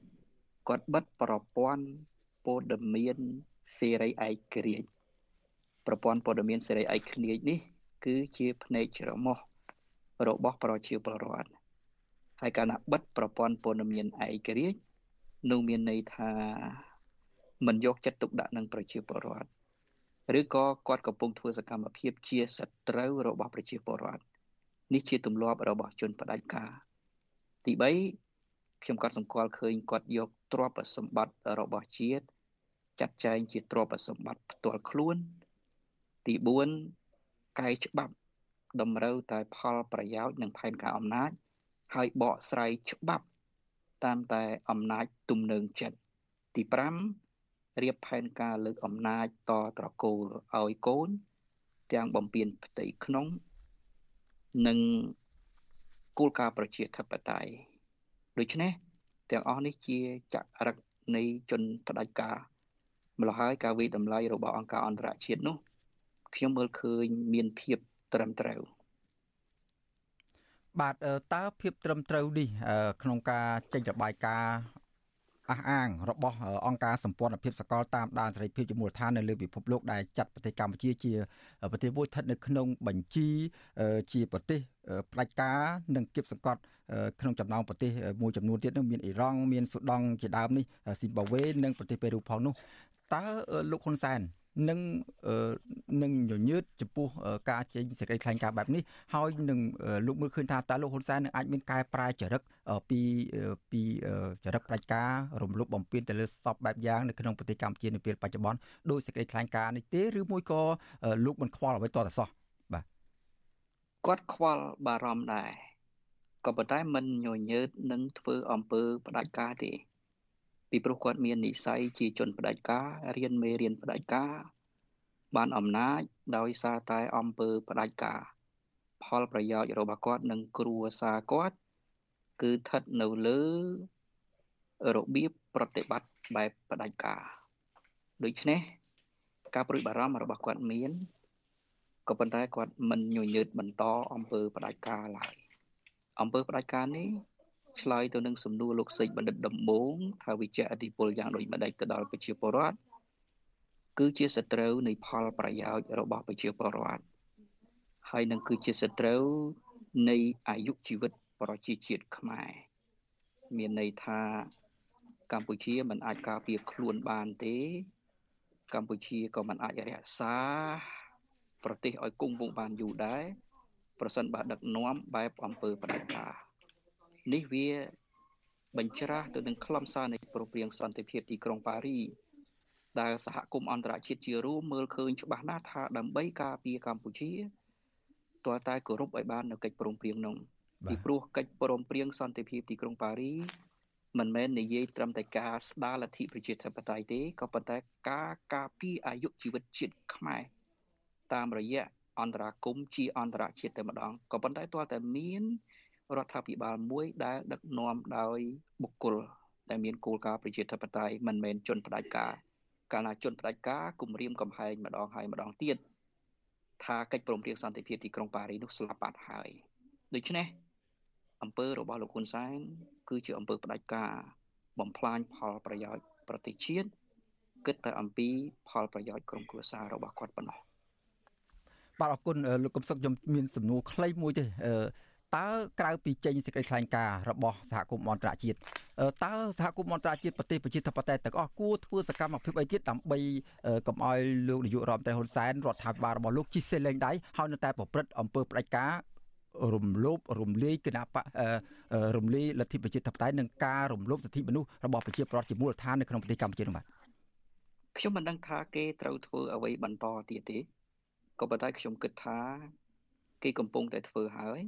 2គាត់បិទប្រព័ន្ធព័ត៌មានសេរីឯករាជ្យប្រព័ន្ធព័ត៌មានសេរីឯករាជ្យនេះ គឺជាភ្នែកច្រមុះរបស់ប្រជាពលរដ្ឋ ហើយកាលណាបិទប្រព័ន្ធព័ត៌មានឯករាជ្យនោះមានន័យថាមិនយកចិត្តទុកដាក់នឹងប្រជាពលរដ្ឋឬក៏គាត់កំពុងធ្វើសកម្មភាពជាសត្រូវរបស់ប្រជាពលរដ្ឋនេះជាទម្លាប់របស់ជនផ្ដាច់ការទី3ខ្ញុំក៏សម្គាល់ឃើញគាត់យកទ្រព្យសម្បត្តិរបស់ជាតិចាត់ចែងជាទ្រព្យសម្បត្តិផ្ទាល់ខ្លួន ទី4កែច្បាប់តម្រូវតែផលប្រយោជន៍និងផែនការអំណាច ហើយបកស្រាយច្បាប់តាមតែអំណាចទំនើងចិត្តទី5រៀបផែនការលើកអំណាចតត្រកូលឲ្យកូន ទាំងបំពេញផ្ទៃក្នុងនិងគោលការណ៍ប្រជាធិបតេយ្យដូច្នេះទាំងអស់នេះជាចរិតនៃជនផ្ដាច់ការម្ល៉េះហើយការវិតម្លៃរបស់អង្គការអន្តរជាតិនោះ ខ្ញុំមើលឃើញមានភាពត្រឹមត្រូវ បាទតើភាពត្រឹមត្រូវនេះក្នុងការចេញរបាយការណ៍អះអាងរបស់អង្គការសម្ព័ន្ធភាពសកលតាមដានសេរីភាពជាមូលដ្ឋាននៅលើពិភពលោកដែលចាត់ប្រទេសកម្ពុជាជាប្រទេសមួយស្ថិតនៅក្នុងបញ្ជីជាប្រទេសផ្ដាច់ការនិងគៀបសង្កត់ក្នុងចំណោមប្រទេសមួយចំនួនទៀតនោះមានអ៊ីរ៉ង់មានស៊ូដង់ជាដើមនេះស៊ីម្បាវេនិងប្រទេសប៉េរូផងនោះតើលោកហ៊ុនសែន នឹងនឹងញញើតចំពោះការចេញសេចក្តីថ្លែងការណ៍បែបនេះហើយនឹងលោកមើលឃើញថាតើលោកហ៊ុនសែននឹងអាចមានកែប្រែចរិតពីពីចរិតប្រជាការរំលោភបំពានទៅលើសពបែបយ៉ាងនៅក្នុងប្រទេសកម្ពុជានៅពេលបច្ចុប្បន្នដោយសេចក្តីថ្លែងការណ៍នេះទេឬមួយក៏លោកមិនខ្វល់អ្វីតទៅសោះបាទគាត់ខ្វល់បារម្ភដែរក៏ប៉ុន្តែមិនញញើតនឹងធ្វើអំពើផ្ដាច់ការទេ ពីព្រោះគាត់មាននិស័យជាជនផ្ដាច់ការរៀនមេរៀនផ្ដាច់ការ បានអំណាចដោយសារតែអំពើផ្ដាច់ការ ផលប្រយោជន៍របស់គាត់និងគ្រួសារគាត់ គឺស្ថិតនៅលើរបៀបប្រតិបត្តិបែបផ្ដាច់ការដូច្នេះការព្រួយបារម្ភរបស់គាត់មានក៏ប៉ុន្តែគាត់មិនញញើតបន្តអំពើផ្ដាច់ការឡើយអំពើផ្ដាច់ការនេះ ឆ្លើយទៅនឹងសំណួរលោកសេចបណ្ឌិតដំបងថាវិជ្ជាអធិពលយ៉ាងដូចម្ដេចទៅដល់ប្រជាពលរដ្ឋគឺជាសត្រូវនៃផលប្រយោជន៍របស់ប្រជាពលរដ្ឋហើយនឹងគឺជាសត្រូវនៃអាយុជីវិតប្រជាជាតិខ្មែរមានន័យថាកម្ពុជាមិនអាចការពារខ្លួនបានទេ កម្ពុជាក៏មិនអាចរក្សាប្រទេសឲ្យគង់វង្សបានយូរដែរប្រសិនបើដឹកនាំបែបអំពើផ្ដាច់ការ នេះវាបញ្ច្រាស់ទៅនឹងខ្លឹមសារនៃប្រពៃសន្តិភាពទីក្រុងប៉ារីដែលសហគមន៍អន្តរជាតិជារួមមើលឃើញច្បាស់ណាស់ថាដើម្បីការពារកម្ពុជាទាល់តែគោរពឲ្យបាននៅកិច្ចព្រមព្រៀងនោះពីព្រោះកិច្ចព្រមព្រៀងសន្តិភាពទីក្រុងប៉ារីមិនមែននិយាយត្រឹមតែការស្ដារលទ្ធិប្រជាធិបតេយ្យទេក៏ប៉ុន្តែការការពារអាយុជីវិតជាតិខ្មែរតាមរយៈអន្តរាគមជាអន្តរជាតិតែម្ដងក៏ប៉ុន្តែទាល់តែមាន រដ្ឋាភិបាលមួយដែលដឹកនាំដោយបុគ្គលដែលមានគោលការណ៍ប្រជាធិបតេយ្យមិនមែនជនផ្ដាច់ការកាលណាជនផ្ដាច់ការគម្រាមកំហែងម្ដងហើយម្ដងទៀតថាកិច្ចព្រមព្រៀងសន្តិភាពទីក្រុងប៉ារីនោះស្លាប់បាត់ហើយដូច្នេះអំពើរបស់លោកហ៊ុនសែនគឺជាអំពើផ្ដាច់ការបំផ្លាញផលប្រយោជន៍ប្រទេសជាតិគិតតែអំពីផលប្រយោជន៍ក្រុមគ្រួសាររបស់គាត់ប៉ុណ្ណោះបាទអរគុណលោកកំសុកខ្ញុំមានសំណួរខ្លីមួយទេ តើក្រៅពីចេញសេចក្តីថ្លែងការណ៍របស់សហគមន៍អន្តរជាតិតើសហគមន៍អន្តរជាតិប្រទេសប្រជាធិបតេយ្យទាំងអស់គួរធ្វើសកម្មភាពអីទៀតដើម្បីកុំឲ្យលោកនាយករដ្ឋមន្ត្រីហ៊ុនសែនរដ្ឋាភិបាលរបស់លោកជិះសេះលេងដៃហើយនៅតែប្រព្រឹត្តអំពើផ្ដាច់ការរំលោភរំលាយគណៈបករំលាយលទ្ធិប្រជាធិបតេយ្យនិងការរំលោភសិទ្ធិមនុស្សរបស់ប្រជាពលរដ្ឋជាមូលដ្ឋាននៅក្នុងប្រទេសកម្ពុជានោះបាទខ្ញុំមិនដឹងថាគេត្រូវធ្វើអ្វីបន្តទៀតទេក៏ប៉ុន្តែខ្ញុំគិតថាគេកំពុងតែធ្វើហើយ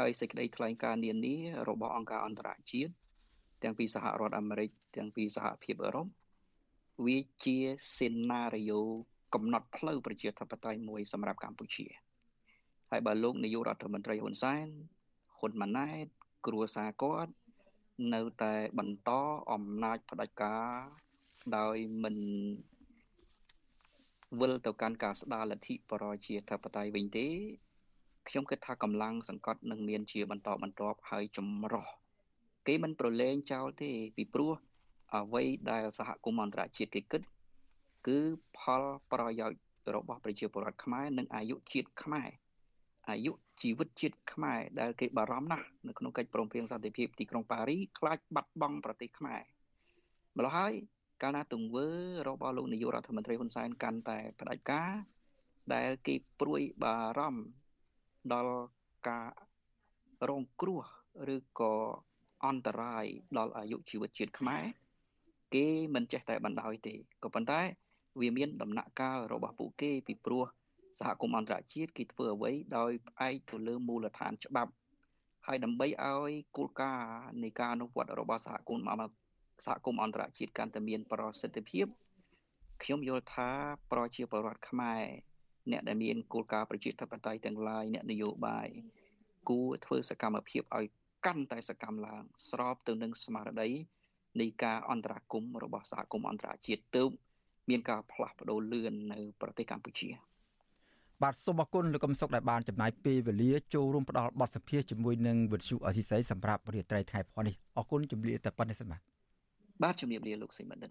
ហើយសេចក្តីថ្លែងការណ៍នានារបស់អង្គការអន្តរជាតិទាំងពីសហរដ្ឋអាមេរិកទាំងពីសហភាពអឺរ៉ុបវាជាសេណារីយ៉ូកំណត់ផ្លូវប្រជាធិបតេយ្យមួយសម្រាប់កម្ពុជាហើយបើលោកនាយករដ្ឋមន្ត្រីហ៊ុនសែនហ៊ុនម៉ាណែតគ្រួសារគាត់នៅតែបន្តអំណាចផ្ដាច់ការដោយមិនវិលទៅកាន់ការស្ដារលទ្ធិបរាជាធិបតេយ្យវិញទេ ខ្ញុំគិតថាកម្លាំងសង្កត់នឹងមានជាបន្តបន្ទាប់ហើយចម្រោះគេមិនប្រឡែងចោលទេពីព្រោះអ្វីដែលសហគមន៍អន្តរជាតិគេគិត គឺផលប្រយោជន៍របស់ប្រជាពលរដ្ឋខ្មែរនិងអាយុជាតិខ្មែរអាយុជីវិតជាតិខ្មែរដែលគេបារម្ភណាស់នៅក្នុងកិច្ចព្រមព្រៀងសន្តិភាពទីក្រុងប៉ារីខ្លាចបាត់បង់ប្រទេសខ្មែរម្ល៉េះហើយកាលណាទង្វើរបស់លោកនាយករដ្ឋមន្ត្រីហ៊ុនសែនកាន់តែផ្ដាច់ការដែលគេព្រួយបារម្ភ ដល់ការរងគ្រោះឬក៏អន្តរាយដល់អាយុជីវិតជាតិខ្មែរគេមិនចេះតែបណ្ដោយទេក៏ប៉ុន្តែ វាមានដំណាក់កាលរបស់ពួកគេពីព្រោះសហគមន៍អន្តរជាតិគេធ្វើអ្វីដោយផ្អែកទៅលើមូលដ្ឋានច្បាប់ហើយដើម្បីឲ្យគោលការណ៍នៃការអនុវត្តរបស់សហគមន៍សហគមន៍អន្តរជាតិកាន់តែមានប្រសិទ្ធភាពខ្ញុំយល់ថាប្រជាពលរដ្ឋខ្មែរ អ្នកដែលមានគោលការណ៍ប្រជាធិបតេយ្យទាំងឡាយអ្នកនយោបាយគួរធ្វើសកម្មភាពឲ្យកាន់តែសកម្មឡើង ស្របទៅនឹងស្មារតីនៃការអន្តរាគមរបស់សហគមន៍អន្តរជាតិទើបមានការផ្លាស់ប្ដូរលឿននៅប្រទេសកម្ពុជាបាទសូមអរគុណលោកកឹមសុខដែលបានចំណាយពេលវេលាចូលរួមផ្ដល់បទសម្ភាសជាមួយនឹងវិទ្យុអសីសីសម្រាប់រាត្រីថ្ងៃផននេះអរគុណជំរាបតែប៉ុណ្្នេះសិនបាទបាទជំរាបលាលោកសីបណ្ឌិត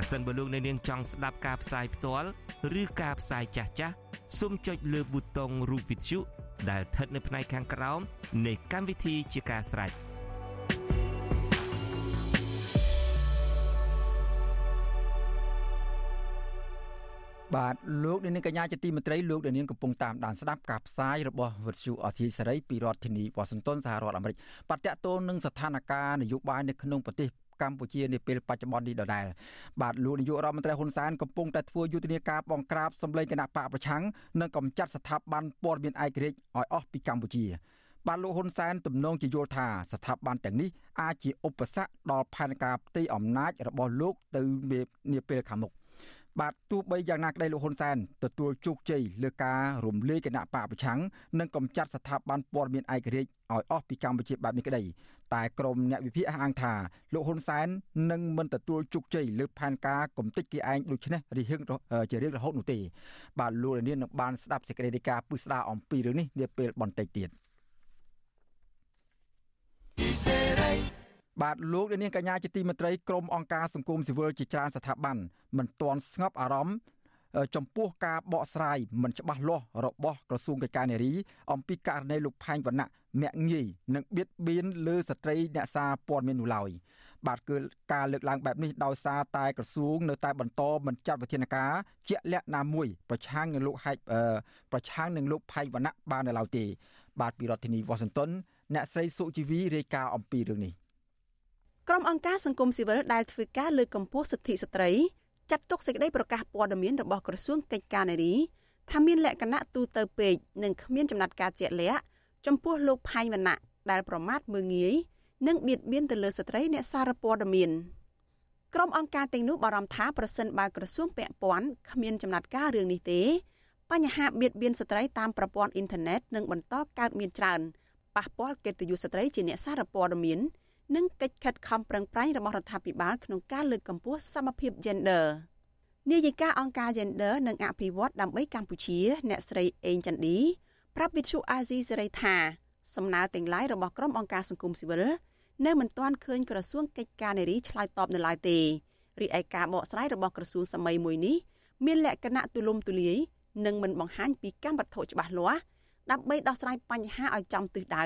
ប្រសិនបើលោកអ្នកនាងចង់ស្ដាប់ការផ្សាយផ្ទាល់ឬការផ្សាយចាស់ចាស់សូមចុចលើប៊ូតុងរូបវិទ្យុដែលស្ថិតនៅផ្នែកខាងក្រោមនៃកម្មវិធីជាការស្ដាយបាទលោកនាងកញ្ញាជាទីមេត្រីលោកនាងកំពុងតាមដានស្ដាប់ការផ្សាយរបស់វិទ្យុអសីសេរីពីរដ្ឋធានីវ៉ាស៊ីនតោនសហរដ្ឋអាមេរិកបច្ចៈតូននឹងស្ថានភាពនយោបាយនៅក្នុងប្រទេស កម្ពុជានាពេលបច្ចុប្បន្ននេះដដែលបាទលោកនាយករដ្ឋមន្ត្រីហ៊ុនសែនកំពុងតែធ្វើយុទ្ធនាការបង្ក្រាបសម្លេងគណៈបកប្រឆាំងនិងកំចាត់ស្ថាប័នព័ត៌មានឯករាជ្យឲ្យអស់ពីកម្ពុជាបាទលោកហ៊ុនសែនទំនងជាយល់ថាស្ថាប័នទាំងនេះអាចជាឧបសគ្គដល់ផែនការផ្ទៃអំណាចរបស់លោកទៅនាពេលខាងមុខ បាទទោះបីយ៉ាងណាក្តីលោកហ៊ុនសែនទទួលជោគជ័យលើការរំលាយគណៈបកប្រឆាំងនិងកំចាត់ស្ថាប័នព័ត៌មានឯករាជ្យឲ្យអស់ពីកម្ពុជាបែបនេះក្តីតែក្រមអ្នកវិភាគអះអាងថាលោកហ៊ុនសែននឹងមិនទទួលជោគជ័យលើផែនការកំទេចគេឯងដូច្នេះរិះហឹងជារៀងរហូតនោះទេបាទលោកលាននឹងបានស្ដាប់សេចក្តីរាយការណ៍ពឹស្ដារអំពីរឿងនេះនាពេលបន្តិចទៀត បាទលោកនាងកញ្ញាជាទីមេត្រីក្រមអង្គការសង្គមស៊ីវិលជាច្រើនស្ថាប័នមិនទាន់ស្ងប់អារម្មណ៍ចំពោះការបកស្រាយមិនច្បាស់លាស់របស់ក្រសួងកិច្ចការនារីអំពីករណីលោកផែងវណ្ណៈមាក់ងាយនិងបៀតបៀនលើស្ត្រីអ្នកសារព័ត៌មាននោះឡើយបាទគឺការលើកឡើងបែបនេះដោយសារតែក្រសួងនៅតែបន្តមិនចាត់វិធានការជាក់លាក់ណាមួយប្រឆាំងនឹងលោកហែកប្រឆាំងនឹងលោកផែងវណ្ណៈបាននៅឡើយទេ បាទពីរដ្ឋធានី Washington អ្នកស្រីសុជីវីរាយការណ៍អំពីរឿងនេះ ក្រុមអង្គការសង្គមស៊ីវិលដែលធ្វើការលើកកម្ពស់សិទ្ធិស្ត្រីចាត់ទុកសេចក្តីប្រកាសព័ត៌មានរបស់ក្រសួងកិច្ចការនារីថាមានលក្ខណៈទូទៅពេកនិងគ្មានចំណាត់ការជាក់លាក់ចំពោះលោកផៃវណ្ណៈដែលប្រមាថមើងងាយនិងបៀតបៀនទៅលើស្ត្រីអ្នកសារព័ត៌មានក្រុមអង្គការទាំងនោះបារម្ភថាប្រសិនបើក្រសួងពាក់ព័ន្ធគ្មានចំណាត់ការរឿងនេះទេបញ្ហាបៀតបៀនស្ត្រីតាមប្រព័ន្ធអ៊ីនធឺណិតនឹងបន្តកើតមានច្រើនប៉ះពាល់កិត្តិយសស្ត្រីជាអ្នកសារព័ត៌មាន និងកិច្ចខិតខំប្រឹងប្រែងរបស់រដ្ឋាភិបាលក្នុងការលើកកម្ពស់សមភាព Gender នាយិកាអង្គការ Gender និងអភិវឌ្ឍដើម្បីកម្ពុជា អ្នកស្រីអេងចន្ទឌីប្រាប់វិទ្យុអាស៊ីសេរីថាសំណើទាំងឡាយរបស់ក្រុមអង្គការសង្គមស៊ីវិលនៅមិនទាន់ឃើញក្រសួងកិច្ចការនារីឆ្លើយតបនៅឡើយទេរីឯការបកស្រាយរបស់ក្រសួងសម័យមួយនេះមានលក្ខណៈទូលំទូលាយនិងមិនបង្ហាញពីកម្មវត្ថុច្បាស់លាស់ដើម្បីដោះស្រាយបញ្ហាឲ្យចំទិសដៅ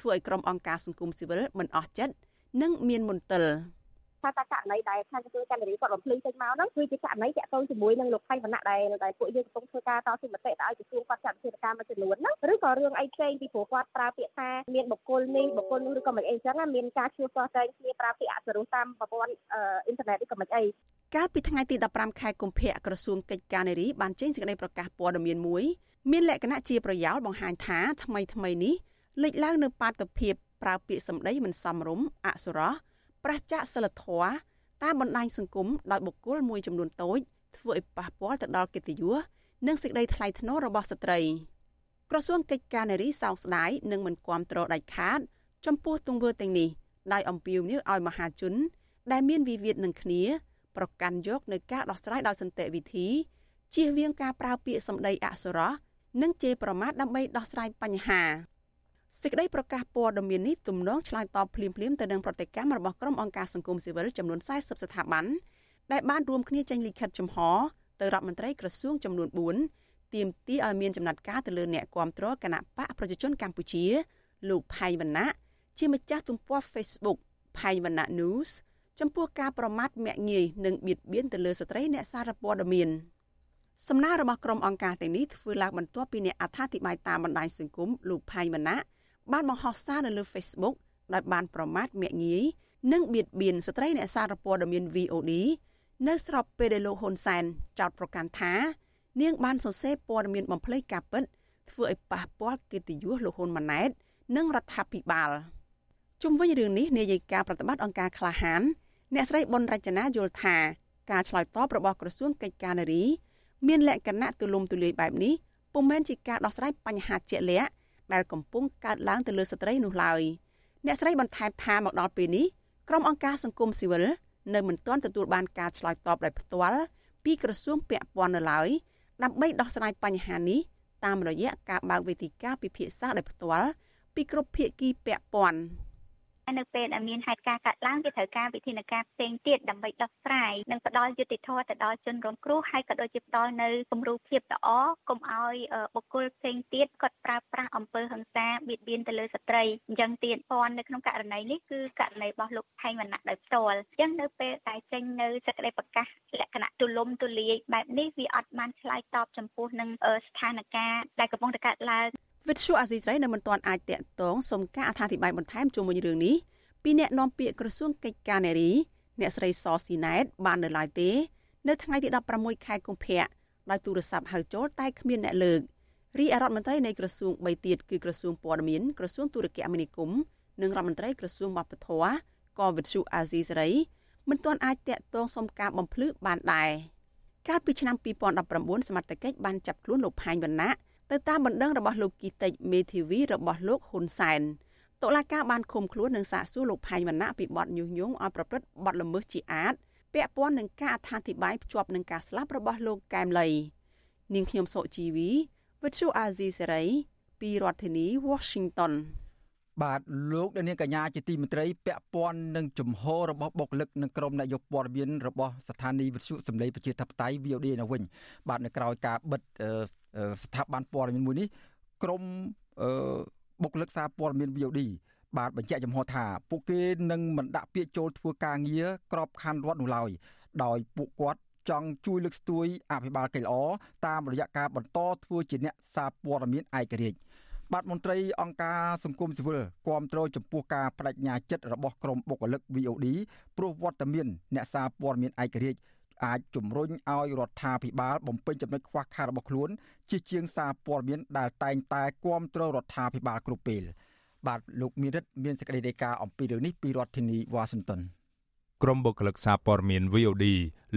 ធ្វើឲ្យក្រុមអង្គការសង្គមស៊ីវិលមិនអស់ចិត្តនិងមានមន្ទិលថាតើករណីដែលខាងក្រសួងការិយាគាត់បំភ្លឺចេញមកហ្នឹងគឺជាករណីតាក់ទងជាមួយនឹងលោកខៃវណ្ណៈដែលដែលពួកយើងកំពុងធ្វើការតស៊ូមតិទៅឲ្យក្រសួងគាត់ចាត់វិធានការមួយចំនួនហ្នឹងឬក៏រឿងអីផ្សេងពីព្រោះគាត់ប្រើពាក្យថាមានបុគ្គលនេះបុគ្គលនោះឬក៏មិនអីអញ្ចឹងមានការឈ្លោះតតែងគ្នាប្រើពាក្យអសរោះតាមប្រព័ន្ធអ៊ីនធឺណិតឬក៏មិនអីកាលពីថ្ងៃទី15ខែកុម្ភៈក្រសួងកិច្ចការនារីបានចេញសេចក្តីប្រកាសព័ត៌មានមួយមានលក្ខណៈជាប្រយោលបង្ហាញថាថ្មីថ្មីនេះ លេចឡើងនៅបាតុភិបប្រើពាក្យសម្ដីមិនសមរម្យអសុរោះប្រឆាចសិលធម៌តាមបណ្ដាញសង្គមដោយបុគ្គលមួយចំនួនតូចធ្វើឲ្យប៉ះពាល់ទៅដល់កិត្តិយសនិងសេចក្តីថ្លៃថ្នូររបស់ស្ត្រីក្រសួងកិច្ចការនារីសោកស្ដាយនិងមិនគាំទ្រដាច់ខាត ចំពោះទង្វើទាំងនេះដោយអំពាវនាវឲ្យមហាជន ដែលមានវិវាទនឹងគ្នា ប្រកាន់យកនៅការដោះស្រាយដោយសន្តិវិធីជៀសវាងការប្រើពាក្យសម្ដីអសុរោះនិងជេរប្រមាថដើម្បីដោះស្រាយបញ្ហា សេចក្តីប្រកាសព័ត៌មាននេះទំនងឆ្លើយតបភ្លាមៗទៅនឹងប្រតិកម្មរបស់ក្រុមអង្គការសង្គមស៊ីវិលចំនួន40ស្ថាប័នដែលបានរួមគ្នាចេញលិខិតចំហទៅរដ្ឋមន្ត្រីក្រសួងចំនួន4ទាមទារឲ្យមានចំណាត់ការទៅលើអ្នកគាំទ្រគណៈបកប្រជាជនកម្ពុជា លោកផៃវណ្ណៈជាម្ចាស់ទំព័រ Facebook ផៃវណ្ណៈ News ចំពោះការប្រមាថមាក់ងាយនិងបៀតបៀនទៅលើស្ត្រីអ្នកសារព័ត៌មានសំណើរបស់ក្រុមអង្គការទាំងនេះធ្វើឡើងបន្ទាប់ពីអ្នកអត្ថាធិប្បាយតាមបណ្ដាញសង្គមលោកផៃវណ្ណៈ បានបង្ហោះសារនៅលើ Facebook ដោយបានប្រមាថមាក់ងាយនិងបៀតបៀនស្ត្រីអ្នកសារព័ត៌មាន VOD នៅស្របពេលដែលលោកហ៊ុនសែនចោទប្រកាន់ថានាងបានសរសេរព័ត៌មានបំភ្លៃការពិតធ្វើឲ្យប៉ះពាល់កិត្តិយសលោកហ៊ុនម៉ាណែត និងរដ្ឋាភិបាលជុំវិញរឿងនេះនាយិកាប្រតិបត្តិអង្គការក្លាហាន អ្នកស្រីប៊ុនរចនាយល់ថាការឆ្លើយតបរបស់ក្រសួងកិច្ចការនារី មានលក្ខណៈទូលំទូលាយបែបនេះពុំមែនជាការដោះស្រាយបញ្ហាជាក់លាក់ ដែលកំពុងកើតឡើងទៅលើស្ត្រីនោះឡើយអ្នកស្រីបន្ថែមថាមកដល់ពេលនេះក្រុមអង្គការសង្គមស៊ីវិលនៅមិនទាន់ទទួលបានការឆ្លើយតបដោយផ្ទាល់ពីក្រសួងពាក់ព័ន្ធនៅឡើយដើម្បីដោះស្រាយបញ្ហានេះតាមរយៈការបើកវេទិកាពិភាក្សាដោយផ្ទាល់ពីគ្រប់ភាគីពាក់ព័ន្ធ នៅពេលដែលមានហេតុការណ៍កើតឡើងវាត្រូវការវិធានការផ្សេងទៀតដើម្បីដោះស្រាយនិងផ្ដល់យុត្តិធម៌ទៅដល់ជនរងគ្រោះហើយក៏ដូចជាផ្ដល់នៅគំរូភាពល្អកុំឲ្យបុគ្គលផ្សេងទៀតគាត់ប្រើប្រាស់អំពើហិង្សាបៀតបៀនទៅលើស្ត្រីអញ្ចឹងទៀតពន្ធនៅក្នុងករណីនេះគឺករណីរបស់លោកថៃវណ្ណៈដោយផ្ទាល់អញ្ចឹងនៅពេលដែលចេញនៅសេចក្តីប្រកាសលក្ខណៈទូលំទូលាយបែបនេះវាអត់បានឆ្លើយតបចំពោះនឹងស្ថានភាពដែលកំពុងតែកើតឡើង វិទ្យុអាស៊ីសេរីនៅមិនទាន់អាចតាក់ទងសុំការអធិប្បាយបន្ថែមជុំវិញរឿងនេះពីអ្នកនាំពាក្យក្រសួងកិច្ចការនារី អ្នកស្រីសស៊ីណែត បាននៅឡើយទេ នៅថ្ងៃទី16ខែកុម្ភៈដោយទូរស័ព្ទហៅចូលតែគ្មានអ្នកលើករីឯរដ្ឋមន្ត្រីនៃក្រសួង3ទៀតគឺក្រសួងព័ត៌មានក្រសួងទូរគមនាគមន៍និងរដ្ឋមន្ត្រីក្រសួងវប្បធម៌ក៏វិទ្យុអាស៊ីសេរីមិនទាន់អាចតាក់ទងសុំការបំភ្លឺបានដែរកាលពីឆ្នាំ2019សមត្ថកិច្ចបានចាប់ខ្លួនលោកផាញ់វណ្ណៈ ទៅតាមបណ្ដឹងរបស់លោកគីតិចមេធាវីរបស់លោកហ៊ុនសែនតុលាការបានឃុំខ្លួននិងសាកសួរលោកផែងវណ្ណៈពីបទញុះញង់ឲ្យប្រព្រឹត្តបទល្មើសជាអាតពាក់ព័ន្ធនឹងការអត្ថាធិប្បាយភ្ជាប់នឹងការស្លាប់របស់លោកកែមលីនាងខ្ញុំសុជីវីវិទ្យុអាស៊ីសេរីពីរដ្ឋធានី Washington បាទលោកនាងកញ្ញាជាទីមេត្រីពាក់ព័ន្ធនឹងជំហររបស់បុគ្គលិកនិងក្រុមអ្នកយកព័ត៌មានរបស់ស្ថានីយ៍វិទ្យុសម្លេងប្រជាធិបតេយ្យ VOD នៅវិញបាទនៅក្រៅការបិទស្ថាប័នព័ត៌មានមួយនេះក្រុមបុគ្គលិកសារព័ត៌មាន VOD បាទបញ្ជាក់ចំហថាពួកគេនឹងមិនដាក់ពាក្យចូលធ្វើការងារក្របខ័ណ្ឌរដ្ឋនោះឡើយដោយពួកគាត់ចង់ជួយលើកស្ទួយអភិបាលកិច្ចល្អតាមរយៈការបន្តធ្វើជាអ្នកសារព័ត៌មានឯករាជ្យ បាទមន្ត្រីអង្គការសង្គមស៊ីវិលគាំទ្រចំពោះការបដិញ្ញាចិត្តរបស់ក្រមបុគ្គលិក VOD ព្រោះវត្តមានអ្នកសារព័ត៌មានឯករាជ្យអាចជំរុញឲ្យរដ្ឋាភិបាលបំពេញចំណុចខ្វះខាតរបស់ខ្លួន ជាជាងសារព័ត៌មានដែលតែងតែគ្រប់គ្រងរដ្ឋាភិបាលគ្រប់ពេល បាទលោកមីរិតមានសេចក្តីរាយការណ៍អំពីរឿងនេះពីរដ្ឋធានីវ៉ាស៊ីនតោនក្រុមបុគ្គលិកសារព័ត៌មាន VOD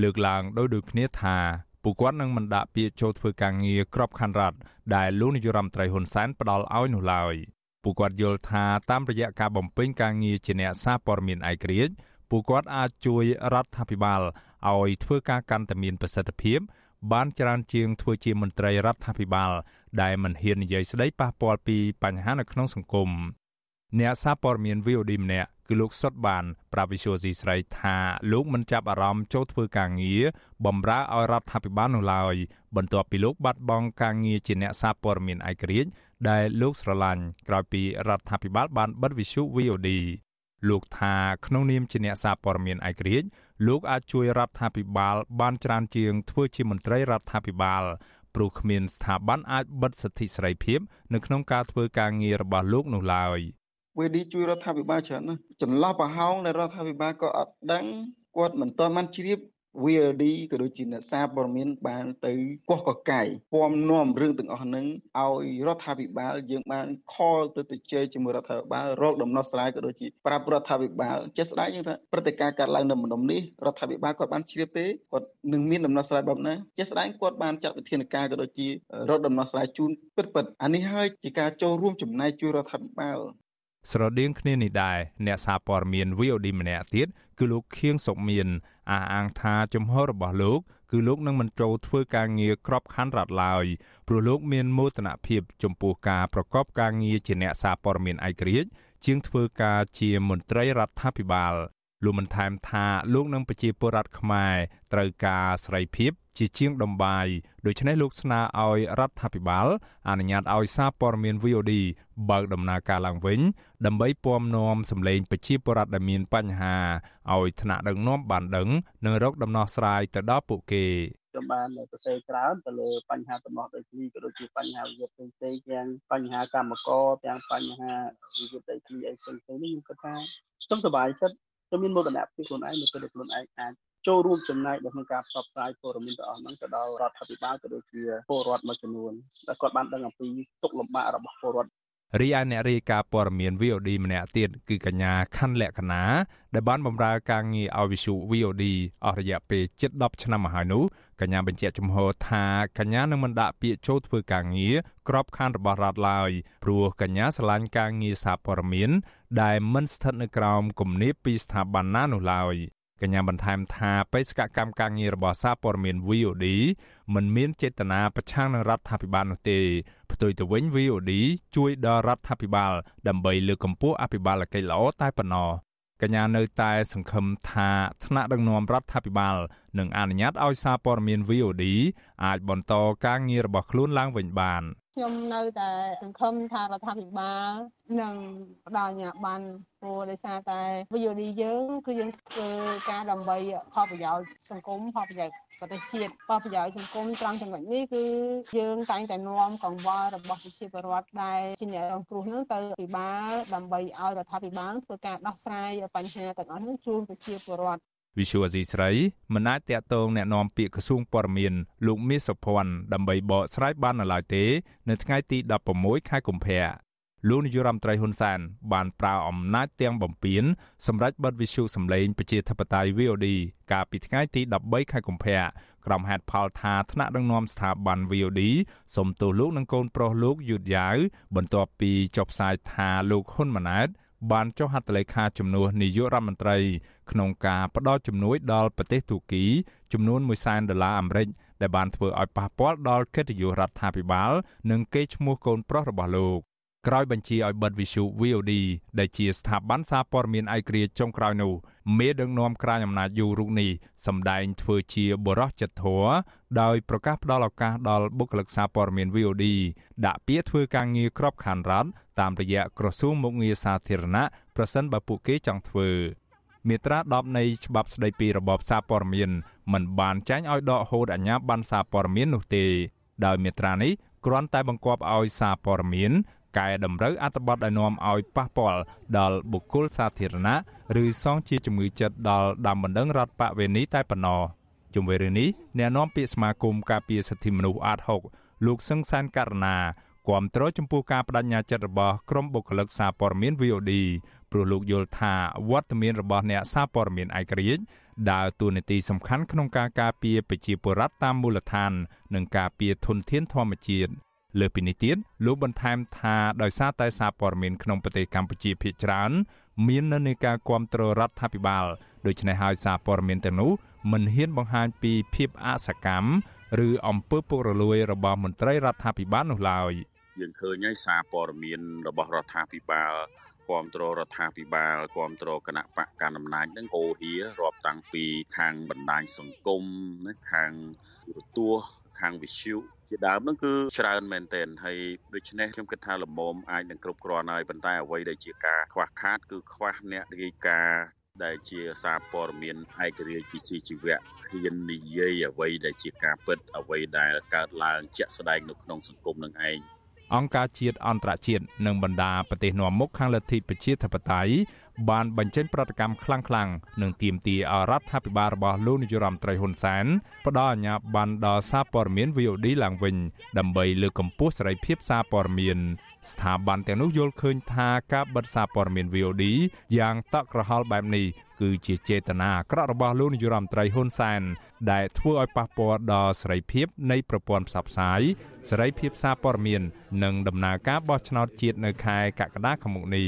លើកឡើងដោយដូចគ្នាថា ពួកគាត់នឹងមិនដាក់ពាក្យចូលធ្វើការងារក្របខ័ណ្ឌរដ្ឋដែលលោកនាយរដ្ឋមន្ត្រីហ៊ុនសែនផ្ដល់ឲ្យនោះឡើយពួកគាត់យល់ថាតាមរយៈការបំពេញការងារជាអ្នកសារព័ត៌មានឯករាជ្យពួកគាត់អាចជួយរដ្ឋាភិបាលឲ្យធ្វើការកាន់តែមានប្រសិទ្ធភាពបានច្រើនជាងធ្វើជាមន្ត្រីរដ្ឋាភិបាល ដែលមិនហ៊ាននិយាយស្ដីប៉ះពាល់ពីបញ្ហានៅក្នុងសង្គមអ្នកសារព័ត៌មាន VOD ម្នាក់ គឺលោកសុតបានប្រាវិសុយស៊ីស្រីថាលោកមិនចាប់អារម្មណ៍ចូលធ្វើការងារបំរើឲ្យរដ្ឋាភិបាលនោះឡើយបន្ទាប់ពីលោកបាត់បង់ការងារជាអ្នកសារព័ត៌មានឯករាជ្យដែលលោកស្រឡាញ់ក្រោយពីរដ្ឋាភិបាលបានបិទវិទ្យុ VOD លោកថាក្នុងនាមជាអ្នកសារព័ត៌មានឯករាជ្យលោកអាចជួយរដ្ឋាភិបាល បានច្រើនជាងធ្វើជាមន្ត្រីរដ្ឋាភិបាលព្រោះគ្មានស្ថាប័នអាចបិទសិទ្ធិសេរីភាព នៅក្នុងការធ្វើការងាររបស់លោកនោះឡើយ វេឌីជួយរដ្ឋាភិបាលច្រើនណាស់ចន្លោះប្រហោងនៃរដ្ឋាភិបាលក៏អត់ដឹងគាត់មិនទាន់បានជ្រាប VLD ក៏ដូចជាអ្នកសារព័ត៌មានបានទៅកោះកកាយពំនាំរឿងទាំងអស់ហ្នឹងឲ្យរដ្ឋាភិបាលយើងបានខលទៅទៅជ័យជាមួយរដ្ឋាភិបាលរកដំណោះស្រាយក៏ដូចជាប្រាប់រដ្ឋាភិបាលជាក់ស្ដែងយើងថាព្រឹត្តិការណ៍កើតឡើងនៅម្ដុំនេះរដ្ឋាភិបាលគាត់បានជ្រាបទេគាត់នឹងមានដំណោះស្រាយបែបណាជាក់ស្ដែងគាត់បានចាត់វិធានការក៏ដូចជារកដំណោះស្រាយជូនពិតពិតអានេះហើយជាការចូលរួមចំណែកជួយរដ្ឋាភិបាល ស្រដៀងគ្នានេះដែរអ្នកសារព័ត៌មាន VOD ម្នាក់ទៀតគឺលោកខៀងសុកមានអះអាងថាជំហររបស់លោកគឺលោកនឹងមិនចូលធ្វើការងារក្របខ័ណ្ឌរដ្ឋឡើយព្រោះលោកមានមោទនភាពចំពោះការប្រកបការងារជាអ្នកសារព័ត៌មានឯករាជ្យជាងធ្វើការជាមន្ត្រីរដ្ឋាភិបាលលោកបានថែមថាលោកនឹងប្រជាពលរដ្ឋខ្មែរត្រូវការសេរីភាព ជាជាងដំបាយដូច្នេះលោកស្នើឲ្យរដ្ឋាភិបាលអនុញ្ញាតឲ្យសារព័ត៌មាន VOD បើកដំណើរការឡើងវិញ ដើម្បីពំនាំសម្លេងប្រជាពលរដ្ឋដែលមានបញ្ហាឲ្យថ្នាក់ដឹកនាំបានដឹង និងរកដំណោះស្រាយទៅដល់ពួកគេខ្ញុំបានសរសេរច្រើនទៅលើបញ្ហាដំណោះដីធ្លីក៏ដូចជាបញ្ហាវិវាទផ្សេងៗទាំងបញ្ហាកម្មករទាំងបញ្ហាវិវាទដីធ្លីអីផ្សេងៗនេះខ្ញុំគិតថាខ្ញុំសប្បាយចិត្តខ្ញុំមានមោទនភាពខ្លួនឯងនៅពេលដែលខ្លួនឯងអាច ចូលរួមចំណែកនៅក្នុងការផ្សព្វផ្សាយព័ត៌មានទាំងអស់ហ្នឹងទៅដល់រដ្ឋាភិបាលក៏ដូចជាពលរដ្ឋមួយចំនួនដែលគាត់បានដឹងអំពីទុកលំបាករបស់ពលរដ្ឋរីឯអ្នករាយការណ៍ព័ត៌មាន VOD ម្នាក់ទៀតគឺកញ្ញាខណ្ឌលក្ខណាដែលបានបម្រើការងារឲ្យវិសុ VOD អស់រយៈពេលជិត10ឆ្នាំមកហើយនោះកញ្ញាបញ្ជាក់ជំហរថាកញ្ញានឹងមិនដាក់ពាក្យចូលធ្វើការងារក្របខ័ណ្ឌរបស់រដ្ឋឡើយព្រោះកញ្ញាស្រឡាញ់ការងារសារព័ត៌មាន ដែលមិនស្ថិតនៅក្រោមគំនាបពីស្ថាប័នណានោះឡើយ កញ្ញាបន្ថែមថាបេសកកម្មការងាររបស់សារព័ត៌មាន VOD មិនមានចេតនាប្រឆាំងនឹងរដ្ឋាភិបាលនោះទេផ្ទុយទៅវិញ VOD ជួយដល់រដ្ឋាភិបាល ដើម្បីលើកកម្ពស់អភិបាលកិច្ចល្អតែប៉ុណ្ណោះកញ្ញានៅតែសង្ឃឹមថាថ្នាក់ដឹកនាំរដ្ឋាភិបាលនឹងអនុញ្ញាតឲ្យសារព័ត៌មាន VOD អាចបន្តការងាររបស់ខ្លួនឡើងវិញបាន ខ្ញុំនៅតែសង្ឃឹមថារដ្ឋាភិបាលនឹងផ្ដល់អាជ្ញាប័ណ្ណព្រោះដោយសារតែ VOD យើងគឺយើងធ្វើការដើម្បីផលប្រយោជន៍សង្គមផលប្រយោជន៍ប្រទេសជាតិផលប្រយោជន៍សង្គមត្រង់ចំណុចនេះគឺយើងតែងតែនាំកង្វល់របស់ប្រជាពលរដ្ឋដែលជាអ្នករងគ្រោះនោះទៅពិបាលដើម្បីឲ្យរដ្ឋាភិបាលធ្វើការដោះស្រាយបញ្ហាទាំងអស់នោះជូនប្រជាពលរដ្ឋ វិសុវអាស៊ីស្រីមិនអាចតាក់ទងแนะនាំពាក្យក្រសួងព័ត៌មានលោកមាសសុភ័ណ្ឌដើម្បីបកស្រាយបាននៅឡើយទេ នៅថ្ងៃទី16ខែកុម្ភៈលោកនាយរដ្ឋមន្ត្រីហ៊ុនសែនបានប្រើអំណាចទាំងបំពេញសម្រាប់បិទវិសុសម្លេងប្រជាធិបតេយ្យ VOD កាលពីថ្ងៃទី13ខែកុម្ភៈក្រុមហេតុផលថាថ្នាក់ដឹកនាំស្ថាប័ន VOD សុំទោសលោកនិងកូនប្រុសលោកយឺតយ៉ាវបន្ទាប់ពីចុះផ្សាយថាលោកហ៊ុនម៉ាណែត បានចុះហត្ថលេខាជំនួសនាយករដ្ឋមន្ត្រីក្នុងការផ្តល់ជំនួយដល់ប្រទេសទូគីចំនួន1សែនដុល្លារអាមេរិកដែលបានធ្វើឲ្យប៉ះពាល់ដល់កិត្តិយសរដ្ឋាភិបាល និងកេរ្តិ៍ឈ្មោះកូនប្រុសរបស់លោក ក្រោយបញ្ជាឲ្យបិទវិសុ VOD ដែលជាស្ថាប័នសារព័ត៌មានឯករាជ្យចុងក្រោយនោះមេដឹកនាំក្រាញអំណាចយូររូបនេះសម្ដែងធ្វើជាបរោះចិត្តធរដោយប្រកាសផ្ដល់ឱកាសដល់បុគ្គលិកសារព័ត៌មាន VOD ដាក់ពាក្យធ្វើការងារក្របខ័ណ្ឌរដ្ឋតាមរយៈក្រសួងមុខងារសាធារណៈប្រសិនបើពួកគេចង់ធ្វើមាត្រា10នៃច្បាប់ស្តីពីរបបសារព័ត៌មានមិនបានចែងឲ្យដកហូតអាជ្ញាប័ណ្ណសារព័ត៌មាននោះទេដោយមាត្រានេះគ្រាន់តែបង្គាប់ឲ្យសារព័ត៌មាន កែតម្រូវអត្ថបទដែលនាំឲ្យប៉ះពាល់ដល់បុគ្គលសាធារណៈឬសងជាជំងឺចិត្តដល់ដើមបណ្ដឹងរដ្ឋបវេនីតែប៉ុណ្ណោះជុំវិញរឿងនេះអ្នកនាំពាក្យសមាគមការពារសិទ្ធិមនុស្សអាត6លោកសឹងសានករណាគាំទ្រចំពោះការបដិញ្ញាចិត្តរបស់ក្រុមបុគ្គលិកសារព័ត៌មាន VOD ព្រោះលោកយល់ថាវត្តមានរបស់អ្នកសារព័ត៌មានឯករាជ្យដើរតួនាទីសំខាន់ក្នុងការការពារប្រជាពលរដ្ឋតាមមូលដ្ឋាន និងការពារធនធានធម្មជាតិ លើពីនេះទៀតលោកបន្ថែមថាដោយសារតែសារព័ត៌មានក្នុងប្រទេសកម្ពុជាភាគច្រើន មាននៅនៃការគ្រប់គ្រងរដ្ឋាភិបាលដូច្នេះហើយសារព័ត៌មានទាំងនោះមិនហ៊ានបង្ហាញពីភាពអសកម្មឬអំពើពុករលួយរបស់មន្ត្រីរដ្ឋាភិបាលនោះឡើយយើងឃើញហើយសារព័ត៌មានរបស់រដ្ឋាភិបាលគ្រប់គ្រងរដ្ឋាភិបាលគ្រប់គ្រងគណៈបកកណ្ដាលអំណាចនឹងហូរហៀរាប់តាំងពីខាងបណ្ដាញសង្គមខាងទូរទស្សន៍ ខាងវិទ្យុជាដើមហ្នឹងគឺច្រើនមែនទែនហើយដូច្នេះខ្ញុំគិតថាលំមអាចនឹងគ្រប់គ្រាន់ហើយប៉ុន្តែអ្វីដែលជាការខ្វះខាត គឺខ្វះអ្នករាយការណ៍ដែលជាសារព័ត៌មានឯករាជ្យវិជ្ជាជីវៈហ៊ាននិយាយអ្វីដែលជាការពិតអ្វីដែលកើតឡើងជាក់ស្ដែងនៅក្នុងសង្គមនឹងឯងអង្គការជាតិអន្តរជាតិនិងបណ្ដាប្រទេសនាំមុខខាងលទ្ធិប្រជាធិបតេយ្យ បានបញ្ចេញប្រតិកម្មខ្លាំងៗនិងទាមទារឲ្យរដ្ឋាភិបាលរបស់លោកនាយរដ្ឋមន្ត្រីហ៊ុនសែនផ្ដល់អាជ្ញាប័ណ្ណដល់សារព័ត៌មាន VOD ឡើងវិញដើម្បីលើកកម្ពស់សេរីភាពសារព័ត៌មានស្ថាប័នទាំងនោះយល់ឃើញថាការបិទសារព័ត៌មាន VOD យ៉ាងតក់ក្រហល់បែបនេះគឺជាចេតនាអាក្រក់របស់លោកនាយរដ្ឋមន្ត្រីហ៊ុនសែនដែលធ្វើឲ្យប៉ះពាល់ដល់សេរីភាពនៃប្រព័ន្ធផ្សព្វផ្សាយសេរីភាពសារព័ត៌មាន និងដំណើរការបោះឆ្នោតជាតិនៅខែកក្កដាខាងមុខនេះ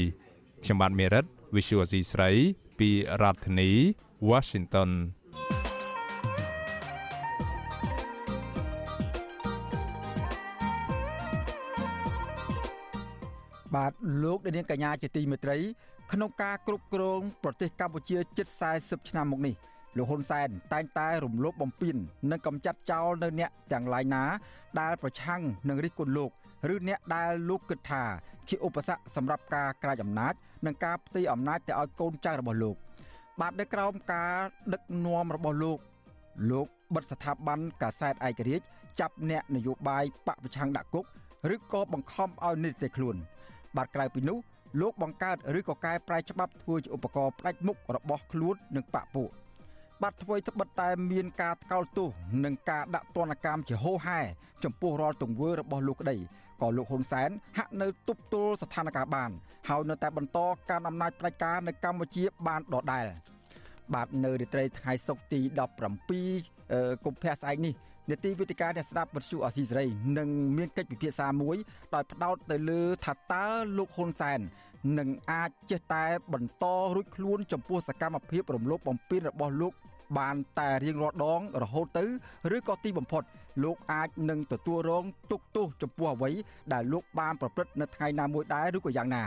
ខ្ញុំបាទមេរិត Visual C ស្រីពីរដ្ឋធានី Washington បាទលោកនាងកញ្ញាជាទីមេត្រី ក្នុងការគ្រប់គ្រងប្រទេសកម្ពុជាជិត40ឆ្នាំមកនេះលោកហ៊ុនសែនតែងតែរំលោភបំពាននិងកំចាត់ចោលនៅអ្នកទាំងឡាយណា ដែលប្រឆាំងនឹងរិះគន់លោក ឬអ្នកដែលលោកគិតថា ជាឧបសគ្គសម្រាប់ការក្រាចអំណាច និងការផ្ទេរអំណាចទៅឲ្យកូនចៅរបស់លោក បាទនៅក្រោមការដឹកនាំរបស់លោក លោកបិទស្ថាប័នកាសែតឯករាជ្យចាប់អ្នកនយោបាយបកប្រឆាំងដាក់គុកឬក៏បង្ខំឲ្យនិតិខ្លួន បាទក្រៅពីនោះលោកបង្កើតឬក៏កែប្រែច្បាប់ធ្វើជាឧបករណ៍ផ្ដាច់មុខរបស់ខ្លួននិងបកពួកបាត់ធ្វើត្បិតតែមានការថ្កោលទោសនិងការដាក់ទណ្ឌកម្មជាហូរហែចំពោះរាល់ទង្វើរបស់លោកក្តី ក៏លោកហ៊ុនសែនហាក់នៅទប់ទល់ស្ថានភាពបានហើយនៅតែបន្តការអំណាចផ្ដាច់ការនៅកម្ពុជាបានដដែលបាទនៅរាត្រីថ្ងៃសុក្រទី17កុម្ភៈស្អែកនេះនេតិវិទ្យាអ្នកស្ដាប់វិទ្យុអស៊ីសេរីនឹងមានកិច្ចពិភាក្សាមួយដោយផ្ដោតទៅលើថាតើលោកហ៊ុនសែននឹងអាចចេះតែបន្តរួចខ្លួនចំពោះសកម្មភាពរំលោភបំពានរបស់លោក បានតែរៀងរាល់ដង រហូតទៅឬក៏ទីបំផុត លោកអាចនឹងទទួលរងទុកទោសចំពោះអ្វីដែលលោកបានប្រព្រឹត្តនៅថ្ងៃណាមួយដែរឬក៏យ៉ាងណា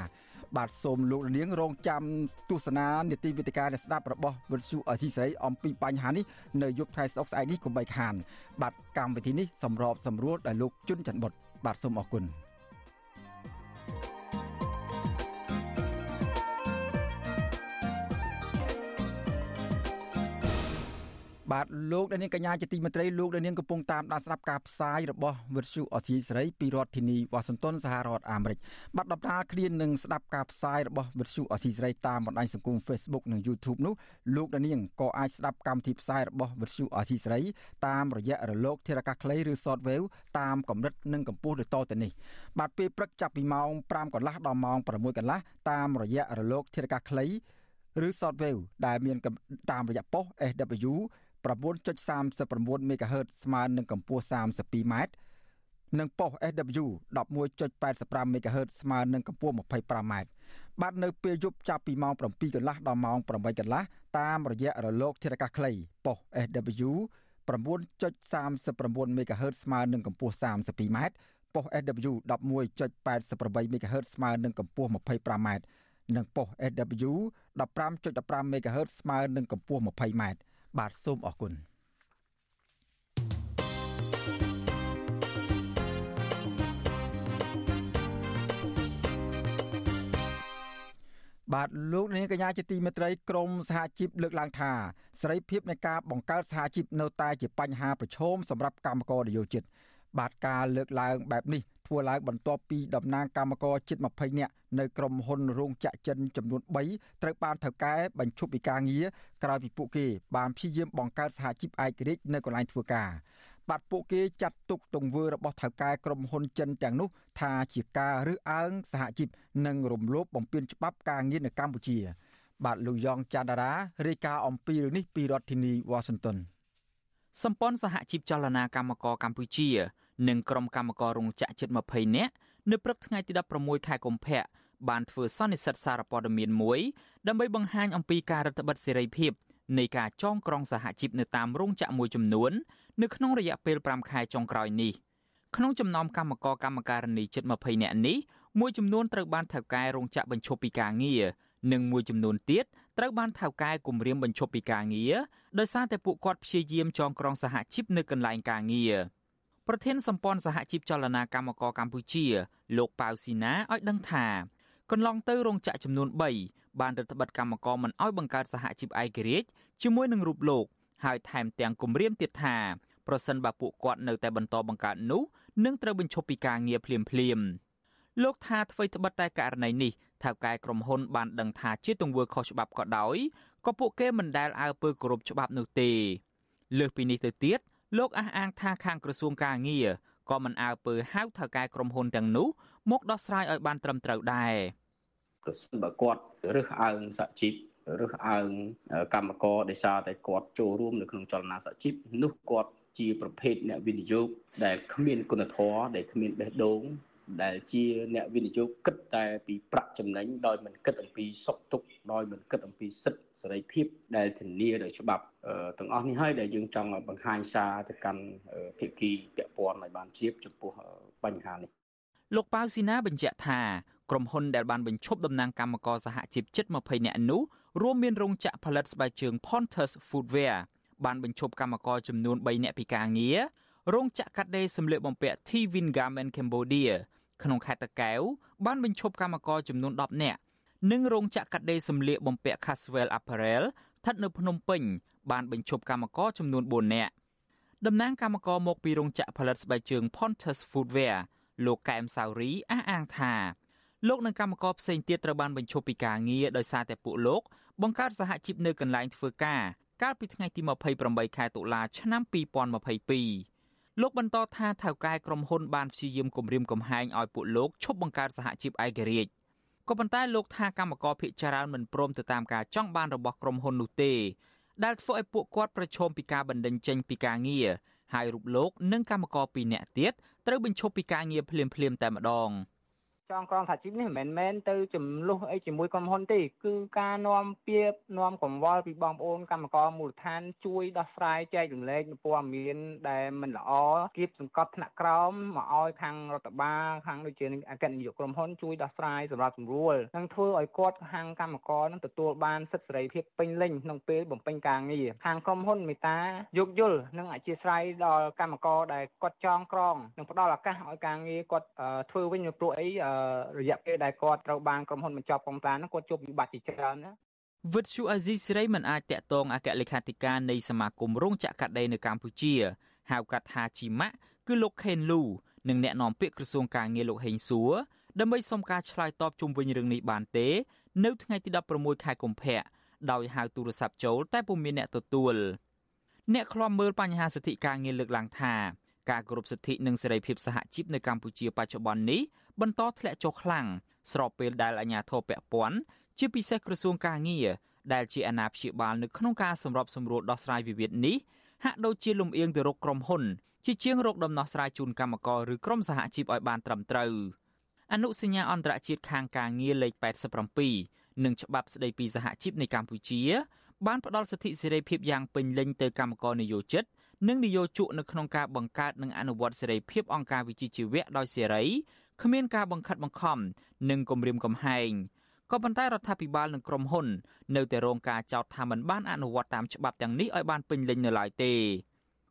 បាទសូមលោកនាងរងចាំទស្សនានីតិវិទ្យាអ្នកស្ដាប់របស់វិទ្យុអសីស្រីអំពីបញ្ហានេះនៅយប់ថ្ងៃស្អុកស្អែកនេះកុំបីខាន បាទកម្មវិធីនេះសម្របសម្រួលដោយលោកជុនច័ន្ទបុតបាទសូមអរគុណ បាទលោកដានៀងកញ្ញាជាទីមេត្រីលោកដានៀងកំពុងតាមដានស្ដាប់ការផ្សាយរបស់វិទ្យុអសីសេរីពីរដ្ឋធានីវ៉ាស៊ីនតោនសហរដ្ឋអាមេរិកបាទដំណើរគ្នានឹងស្ដាប់ការផ្សាយរបស់វិទ្យុអសីសេរីតាមបណ្ដាញសង្គម Facebook និង YouTube នោះលោកដានៀងក៏អាចស្ដាប់កម្មវិធីផ្សាយរបស់វិទ្យុអសីសេរីតាមរយៈរលកធារកាសខ្លីឬ Shortwave តាមកម្រិតនិងកម្ពស់ដូចតទៅនេះបាទពេលព្រឹកចាប់ពីម៉ោង5កន្លះដល់ម៉ោង6កន្លះតាមរយៈរលកធារកាសខ្លីឬ Shortwave ដែលមានតាមរយៈប៉ុស SW 9.39 MHz ស្មើនឹងកម្ពស់ 32m និងប៉ុស SW 11.85 MHz ស្មើនឹងកម្ពស់ 25m បាទនៅពេលយប់ចាប់ពីម៉ោង7កន្លះដល់ម៉ោង8កន្លះតាមរយៈរលកធារកាសខ្លីប៉ុស SW 9.39 MHz ស្មើនឹងកម្ពស់ 32m ប៉ុស SW 11.88 MHz ស្មើនឹងកម្ពស់ 25m និងប៉ុស SW 15.15 MHz ស្មើនឹងកម្ពស់ 20m បាទសូមអរគុណបាទលោកនាងកញ្ញាជាទីមេត្រីក្រមសហជីពលើកឡើងថាសេរីភាពនៃការបង្កើតសហជីពនៅតែជាបញ្ហាប្រឈមសម្រាប់កម្មករនយោជិត បាទការលើកឡើងបែបនេះធ្វើឡើងបន្ទាប់ពីតំណាងគណៈកម្មការជិត20នាក់នៅក្រុមហ៊ុនរោងចក្រចិនចំនួន3ត្រូវបានថៅកែបញ្ឈប់ពីការងារក្រោយពីពួកគេបានព្យាយាមបង្កើតសហជីពឯករាជ្យនៅកន្លែងធ្វើការបាទពួកគេចាត់ទុកទង្វើរបស់ថៅកែក្រុមហ៊ុនចិនទាំងនោះថាជាការរើសអើងសហជីពនិងរំលោភបំពានច្បាប់ការងារនៅកម្ពុជា បាទលោកយ៉ងច័ន្ទរារាយការណ៍អំពីរឿងនេះពីរដ្ឋធានីវ៉ាស៊ីនតោនសម្ព័ន្ធសហជីពចលនាកម្មករកម្ពុជា និងក្រុមកម្មកររោងចក្រជិត20នាក់នៅព្រឹកថ្ងៃទី16ខែកុម្ភៈបានធ្វើសន្និសីទសារព័ត៌មានមួយដើម្បីបង្ហាញអំពីការរដ្ឋបិទសេរីភាពនៃការចងក្រងសហជីពនៅតាមរោងចក្រមួយចំនួននៅក្នុងរយៈពេល5ខែចុងក្រោយនេះក្នុងចំណោមកម្មករកម្មការិនីជិត20នាក់នេះមួយចំនួនត្រូវបានថៅកែរោងចក្របញ្ឈប់ពីការងារនិងមួយចំនួនទៀតត្រូវបានថៅកែគម្រាមបញ្ឈប់ពីការងារដោយសារតែពួកគាត់ព្យាយាមចងក្រងសហជីពនៅកន្លែងការងារ ប្រធានសម្ព័ន្ធសហជីពចលនាកម្មករកម្ពុជាលោកប៉ៅស៊ីណាឲ្យដឹងថាកន្លងទៅរោងចក្រចំនួន3បានរដ្ឋបិទកម្មករមិនឲ្យបង្កើតសហជីពឯករាជ្យជាមួយនឹងរូបលោកហើយថែមទាំងគម្រាមទៀតថាប្រសិនបើពួកគាត់នៅតែបន្តបង្កើតនោះនឹងត្រូវបញ្ឈប់ពីការងារភ្លាមភ្លាមលោកថាអ្វីត្បិតតែករណីនេះថៅកែក្រុមហ៊ុនបានដឹងថាជាទង្វើខុសច្បាប់ក៏ដោយក៏ពួកគេមិនដែលអើពើគោរពច្បាប់នោះទេលើសពីនេះទៅទៀត លោកអះអាងថាខាងក្រសួងការងារក៏មិនអើពើហៅថៅកែក្រុមហ៊ុនទាំងនោះមកដោះស្រាយឲ្យបានត្រឹមត្រូវដែរប្រសិនបើគាត់រើសអើងសហជីពរើសអើងកម្មករដោយសារតែគាត់ចូលរួមនៅក្នុងចលនាសហជីពនោះគាត់ជាប្រភេទអ្នកវិនិយោគដែលគ្មានគុណធម៌ដែលគ្មានបេះដូងដែលជាអ្នកវិនិយោគគិតតែពីប្រាក់ចំណេញដោយមិនគិតអំពីសុខទុក្ខដោយមិនគិតអំពីសិទ្ធិ សេរីភាពដែលធានាដោយច្បាប់ទាំងអស់នេះហើយដែលយើងចង់បង្ហាញសារទៅកាន់ភាគីពាក់ព័ន្ធឲ្យបានជ្រាបចំពោះបញ្ហានេះលោកប៉ៅស៊ីណាបញ្ជាក់ថាក្រុមហ៊ុនដែលបានបញ្ឈប់ដំណាងកម្មករសហជីពជិត20នាក់នោះរួមមានរោងចក្រផលិតស្បែកជើង Pontus Footwear បានបញ្ឈប់កម្មករចំនួន3នាក់ពីការងាររោងចក្រកាត់ដេរសម្លៀកបំពាក់ Tvin Garment Cambodia ក្នុងខេត្តតាកែវបានបញ្ឈប់កម្មករចំនួន10នាក់ និងរោងចក្រកាត់ដេរសម្លៀកបំពាក់ Caswell Apparel ស្ថិតនៅភ្នំពេញបានបញ្ឈប់កម្មករចំនួន4នាក់តំណាងកម្មករមកពីរោងចក្រផលិតស្បែកជើង Pontus Footwear លោកកែមសាវរីអះអាងថាលោកនិងកម្មករផ្សេងទៀតត្រូវបានបញ្ឈប់ពីការងារដោយសារតែពួកលោកបង្កើតសហជីពនៅកន្លែងធ្វើការកាលពីថ្ងៃទី28ខែតុលាឆ្នាំ2022លោកបន្តថាថៅកែក្រុមហ៊ុនបានព្យាយាមគំរាមកំហែងឲ្យពួកលោកឈប់បង្កើតសហជីពឯករាជ្យ ក៏ប៉ុន្តែលោកថាកម្មករភាគច្រើនមិនព្រមទៅតាមការចង់បានរបស់ក្រុមហ៊ុននោះទេ ដែលធ្វើឲ្យពួកគាត់ប្រឈមពីការបណ្តេញចេញពីការងារហើយរូបលោកនិងកម្មករ2នាក់ទៀតត្រូវបញ្ឈប់ពីការងារភ្លាមៗតែម្ដង។ ចងក្រងសហជីពនេះមិនមែនទៅចំនួនអីជាមួយក្រុមហ៊ុនទេគឺការនាំពាក្យនាំកង្វល់ពីបងប្អូនកម្មករមូលដ្ឋានជួយដោះស្រាយចែករំលែកនូវព័ត៌មានដែលមិនល្អគៀបសង្កត់ថ្នាក់ក្រោមមកឲ្យខាងរដ្ឋបាលខាងដូចជាអគ្គនាយកក្រុមហ៊ុនជួយដោះស្រាយសម្រាប់សម្រួលនិងធ្វើឲ្យគាត់ខាងកម្មករនឹងទទួលបានសិទ្ធិសេរីភាពពេញលេញក្នុងពេលបំពេញការងារខាងក្រុមហ៊ុនមេតាយោគយល់និងអធិស្ឋានដល់កម្មករដែលគាត់ចងក្រងនិងផ្ដល់ឱកាសឲ្យការងារគាត់ធ្វើវិញព្រោះអីរយៈពេលដែលគាត់ត្រូវបានក្រុមហ៊ុនបញ្ចប់កងតាហ្នឹងគាត់ជួបវិបត្តិជាច្រើនណាវិទ្យុអាស៊ីសេរីមិនអាចតាក់ទងអគ្គលេខាធិការនៃសមាគមរោងចក្រកាត់ដេរនៅកម្ពុជាហៅកាត់ថាជីម៉ាក់គឺលោកខេនលូនិងអ្នកនាំពាក្យក្រសួងការងារលោកហេងសួរដើម្បីសុំការឆ្លើយតបជុំវិញរឿងនេះបានទេ នៅថ្ងៃទី16ខែកុម្ភៈដោយហៅទូរស័ព្ទចូល តែពុំមានអ្នកទទួលអ្នកខ្លាំមើលបញ្ហាសិទ្ធិការងារលើកឡើងថា ការគោរពសិទ្ធិនិងសេរីភាពសហជីពនៅកម្ពុជាបច្ចុប្បន្ននេះបន្តធ្លាក់ចុះខ្លាំងស្របពេលដែលអាជ្ញាធរពាក់ព័ន្ធជាពិសេសក្រសួងការងារដែលជាអាណាព្យាបាលនៅក្នុងការសម្របសម្រួលដោះស្រាយវិវាទនេះហាក់ដូចជាលំអៀងទៅរកក្រុមហ៊ុនជាជាងរកដំណោះស្រាយជូនកម្មករឬក្រុមសហជីពឲ្យបានត្រឹមត្រូវអនុសញ្ញាអន្តរជាតិខាងការងារលេខ87និងច្បាប់ស្តីពីសហជីពនៃកម្ពុជា បានផ្ដល់សិទ្ធិសេរីភាពយ៉ាងពេញលេញទៅកម្មករនិយោជិត និងនិយោជកនៅក្នុងការបង្កើតនិងអនុវត្តសេរីភាពអង្គការវិជាជីវៈដោយសេរីគ្មានការបង្ខិតបង្ខំនិងគំរាមកំហែងក៏ប៉ុន្តែរដ្ឋាភិបាលនិងក្រុមហ៊ុន នៅតែរងការចោទថាមិនបានអនុវត្តតាមច្បាប់ទាំងនេះឲ្យបានពេញលេញនៅឡើយទេ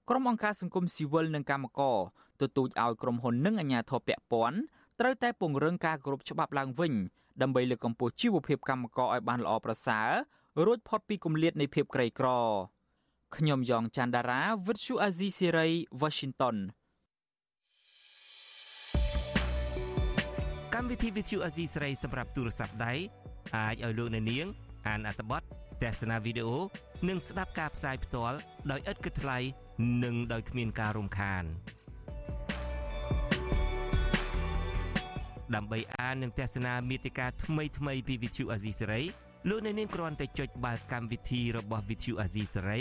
ក្រុមអង្គការសង្គមស៊ីវិលនិងកម្មករទទូចឲ្យក្រុមហ៊ុននិងអាជ្ញាធរពាក់ព័ន្ធត្រូវតែពង្រឹងការគោរពច្បាប់ឡើងវិញដើម្បីលើកកម្ពស់ជីវភាពកម្មករឲ្យបានល្អប្រសើររួចផុតពីគម្លាតនៃភាពក្រីក្រ ខ្ញុំយ៉ងច័ន្ទដារាវិទ្យុអាស៊ីសេរី Washington កម្មវិធី Vithu Azizi ស្រីសម្រាប់ទូរស័ព្ទដៃអាចឲ្យលោកអ្នកនាង អានអត្ថបទទស្សនាវីដេអូនិងស្ដាប់ការផ្សាយផ្ទាល់ដោយឥតគិតថ្លៃនិងដោយគ្មានការរំខានដើម្បីអាននិងទស្សនាមេតិការថ្មីថ្មីពី Vithu Azizi ស្រីលោកអ្នកនាងគ្រាន់តែចុចបាល់កម្មវិធីរបស់ Vithu Azizi ស្រី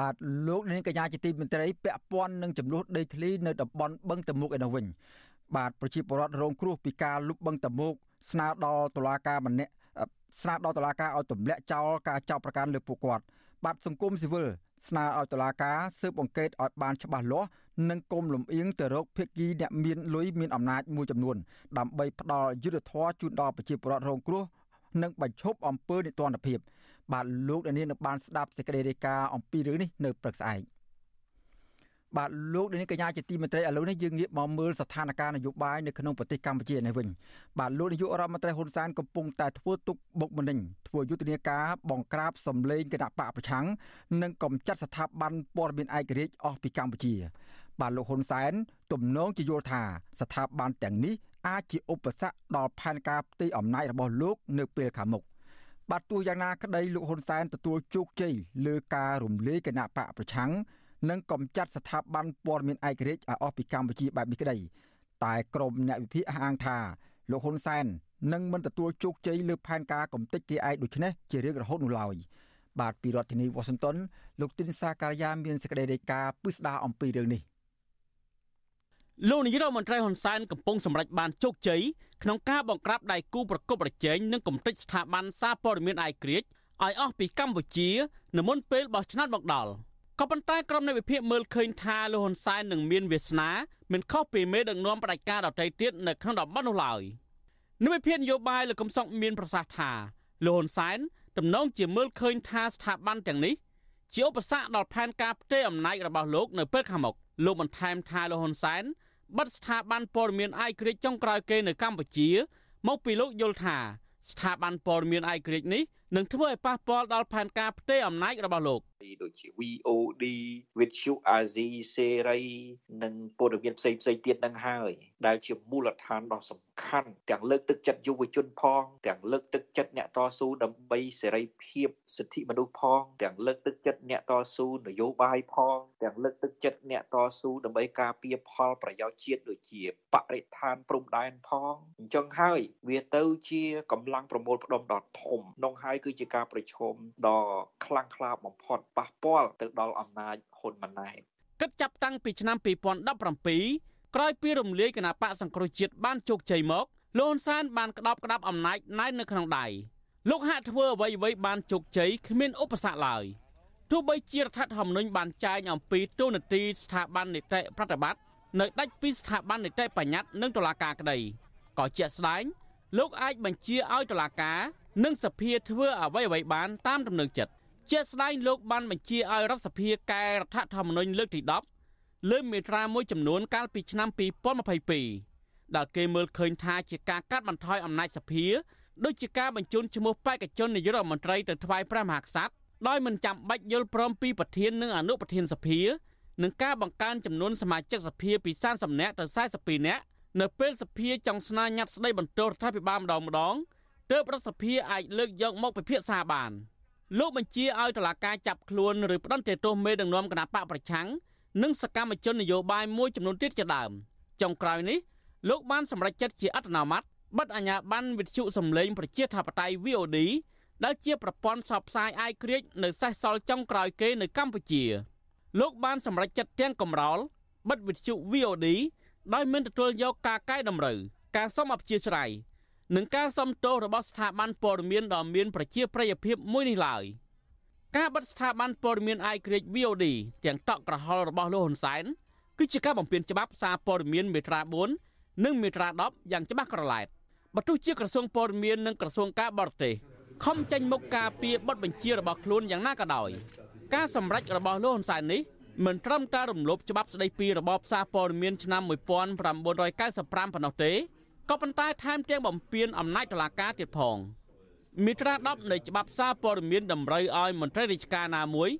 បាទលោកនាងកញ្ញាជាទីមេត្រីពាក់ព័ន្ធនឹងចំនួនដីធ្លីនៅតំបន់បឹងតមុកឯនោះវិញបាទប្រជាពលរដ្ឋរងគ្រោះពីការលុបបង្កតមោកស្នើដល់តុលាការម្នាក់ស្នើដល់តុលាការឲ្យទម្លាក់ចោលការចោទប្រកាន់លើពួកគាត់បាទសង្គមស៊ីវិលស្នើឲ្យតុលាការស៊ើបអង្កេតឲ្យបានច្បាស់លាស់និងគុំលំអៀងទៅរកភាគីអ្នកមានលុយមានអំណាចមួយចំនួនដើម្បីផ្ដល់យុត្តិធម៌ជូនដល់ប្រជាពលរដ្ឋរងគ្រោះនិងបញ្ឈប់អំពើនិទានភាព បាទលោកដានៀននឹងបានស្ដាប់សេចក្តីរាយការណ៍អំពីរឿងនេះនៅព្រឹកស្អែកបាទលោកនាងកញ្ញាជាទីមេត្រីឥឡូវនេះយើងងាកមកមើលស្ថានភាពនយោបាយនៅក្នុងប្រទេសកម្ពុជានេះវិញបាទលោកនាយករដ្ឋមន្ត្រីហ៊ុនសែនកំពុងតែធ្វើទុកបុកម្នេញធ្វើយុទ្ធនាការបង្ក្រាបសម្លេងគណៈបកប្រឆាំងនិងកំចាត់ស្ថាប័នព័ត៌មានឯករាជ្យអស់ពីកម្ពុជា បាទលោកហ៊ុនសែនទំនងជាយល់ថាស្ថាប័នទាំងនេះអាចជាឧបសគ្គដល់ផែនការផ្ទៃអំណាចរបស់លោកនៅពេលខាងមុខ បាទទោះយ៉ាងណាក្តីលោកហ៊ុនសែនទទួលជោគជ័យលើការរំលាយគណៈបកប្រឆាំងនិងកំចាត់ស្ថាប័នព័ត៌មានឯករាជ្យឲ្យអស់ពីកម្ពុជាបែបនេះក្តីតែក្រមអ្នកវិភាគអះអាងថាលោកហ៊ុនសែននឹងមិនទទួលជោគជ័យលើផែនការកំទេចគេឯកដូចនេះជារឿងរហូតនោះឡើយបាទពីរដ្ឋធានីវ៉ាស៊ីនតោនលោកទីនសាការីយ៉ាមានសេចក្តីរាយការណ៍ពិស្ដារអំពីរឿងនេះ លោកនាយរដ្ឋមន្ត្រីហ៊ុនសែនកំពុងសម្រេចបានជោគជ័យក្នុងការបង្ក្រាបដៃគូប្រកបប្រជែងនិងកំទេចស្ថាប័នសារព័ត៌មានឯករាជ្យឲ្យអស់ពីកម្ពុជានៅមុនពេលបោះឆ្នោតមកដល់។ក៏ប៉ុន្តែក្រុមនៃវិភាគមើលឃើញថាលោកហ៊ុនសែននឹងមានវាសនាមិនខុសពីមេដឹកនាំផ្ដាច់ការដទៃទៀតនៅក្នុងតំបន់នោះឡើយនៅវិភាគនយោបាយលោកកំសុកមានប្រសាសន៍ថាលោកហ៊ុនសែនទំនងជាមើលឃើញថាស្ថាប័នទាំងនេះជាឧបសគ្គដល់ផែនការផ្ទេរអំណាចរបស់លោកនៅពេលខាងមុខលោកបន្ថែមថាលោកហ៊ុនសែន បិទស្ថាប័នព័ត៌មានឯករាជ្យចុងក្រោយគេនៅកម្ពុជា មកពីលោកយល់ថាស្ថាប័នព័ត៌មានឯករាជ្យនេះ នឹងធ្វើឲ្យប៉ះពាល់ដល់ផែនការផ្ទេរអំណាចរបស់លោកដូចជា VOD វិទ្យុអាស៊ីសេរីនិងព័ត៌មានផ្សេងផ្សេងទៀតនឹងហើយដែលជាមូលដ្ឋានដ៏សំខាន់ទាំងលើកទឹកចិត្តយុវជនផងទាំងលើកទឹកចិត្តអ្នកតស៊ូដើម្បីសេរីភាពសិទ្ធិមនុស្សផងទាំងលើកទឹកចិត្តអ្នកតស៊ូនយោបាយផងទាំងលើកទឹកចិត្តអ្នកតស៊ូដើម្បីការពារផលប្រយោជន៍ជាតិដូចជាបរិស្ថានព្រំដែនផងអញ្ចឹងហើយវាទៅជាកម្លាំងប្រមូលផ្ដុំដ៏ធំក្នុងហើយគឺជាការប្រឈមដ៏ខ្លាំងក្លាបំផុតប៉ះពាល់ទៅដល់អំណាចហ៊ុនម៉ាណែតគិតចាប់តាំងពីឆ្នាំ2017ក្រោយពីរំលាយគណៈបកសង្គ្រោះជាតិបានជោគជ័យមកលោកហ៊ុនសែនបានក្តោបក្តាប់អំណាចណែននៅក្នុងដៃលោកហាក់ធ្វើអ្វីអ្វីបានជោគជ័យគ្មានឧបសគ្គឡើយទោះបីជារដ្ឋធម្មនុញ្ញបានចែងអំពីទូនាទីស្ថាប័ននីតិប្រតិបត្តិនៅដាច់ពីស្ថាប័ននីតិបញ្ញត្តិនិងតុលាការក្តីក៏ជាក់ស្ដែងលោកអាចបញ្ជាឲ្យតុលាការ និងសភាធ្វើអ្វីអ្វីបានតាមដំណឹងចិត្តជាស្ដែងលោកបានបញ្ជាឲ្យរដ្ឋសភាកែរដ្ឋធម្មនុញ្ញលើកទី10លើមាត្រាមួយចំនួនកាលពីឆ្នាំ2022ដែលគេមើលឃើញថាជាការកាត់បន្ថយអំណាចសភាដូចជាការបញ្ជូនឈ្មោះបេក្ខជននាយករដ្ឋមន្ត្រីទៅថ្វាយព្រះមហាក្សត្រដោយមិនចាំបាច់យល់ព្រមពីប្រធាននិងអនុប្រធានសភានឹងការបង្កើនចំនួនសមាជិកសភាពី30នាក់ទៅ42នាក់នៅពេលសភាចង់ស្នើញត្តិស្ដីបន្ទោរដ្ឋាភិបាលម្ដងម្ដង ទើបរដ្ឋសភាអាចលើកយកមកពិភាក្សាបានលោកបញ្ជាឲ្យតុលាការចាប់ខ្លួនឬផ្តន្ទាទោសមេដឹកនាំគណៈបកប្រឆាំងនិងសកម្មជននយោបាយមួយចំនួនទៀតជាដើមចុងក្រោយនេះលោកបានសម្រេចចិត្តជាអត្តនោម័តបិទអាជ្ញាប័ណ្ណវិទ្យុសំឡេងប្រជាធិបតេយ្យ VOD ដែលជាប្រព័ន្ធផ្សព្វផ្សាយអាយក្រិចនៅសេសសល់ចុងក្រោយគេនៅកម្ពុជាលោកបានសម្រេចចិត្តទាំងកំរោលបិទវិទ្យុ VOD ដោយមិនទទួលយកការកែតម្រូវការសុំអព្យាស្រ័យ និងការសុំទោសរបស់ស្ថាប័នព័ត៌មានដ៏មានប្រជាប្រិយភាពមួយនេះឡើយការបិទស្ថាប័នព័ត៌មានអាយក្រិច VOD ទាំងតក់ក្រហល់របស់លោកហ៊ុនសែនគឺជាការបំពានច្បាប់សារព័ត៌មានមេត្រា4និងមេត្រា10យ៉ាងច្បាស់ក្រឡែតបើទោះជាក្រសួងព័ត៌មាននិងក្រសួងការបរទេសខំចេញមុខការពីបទបញ្ជារបស់ខ្លួនយ៉ាងណាក៏ដោយការសម្រេចរបស់លោកហ៊ុនសែននេះមិនត្រឹមតែរំលោភច្បាប់ស្តីពីរបបសារព័ត៌មានឆ្នាំ1995ប៉ុណ្ណោះទេ ក៏ប៉ុន្តែថែមទាំងបំពេញអំណាចតុលាការទៀតផងមាត្រា10នៃច្បាប់សារព័ត៌មានតម្រូវឲ្យមន្ត្រីរាជការណាមួយ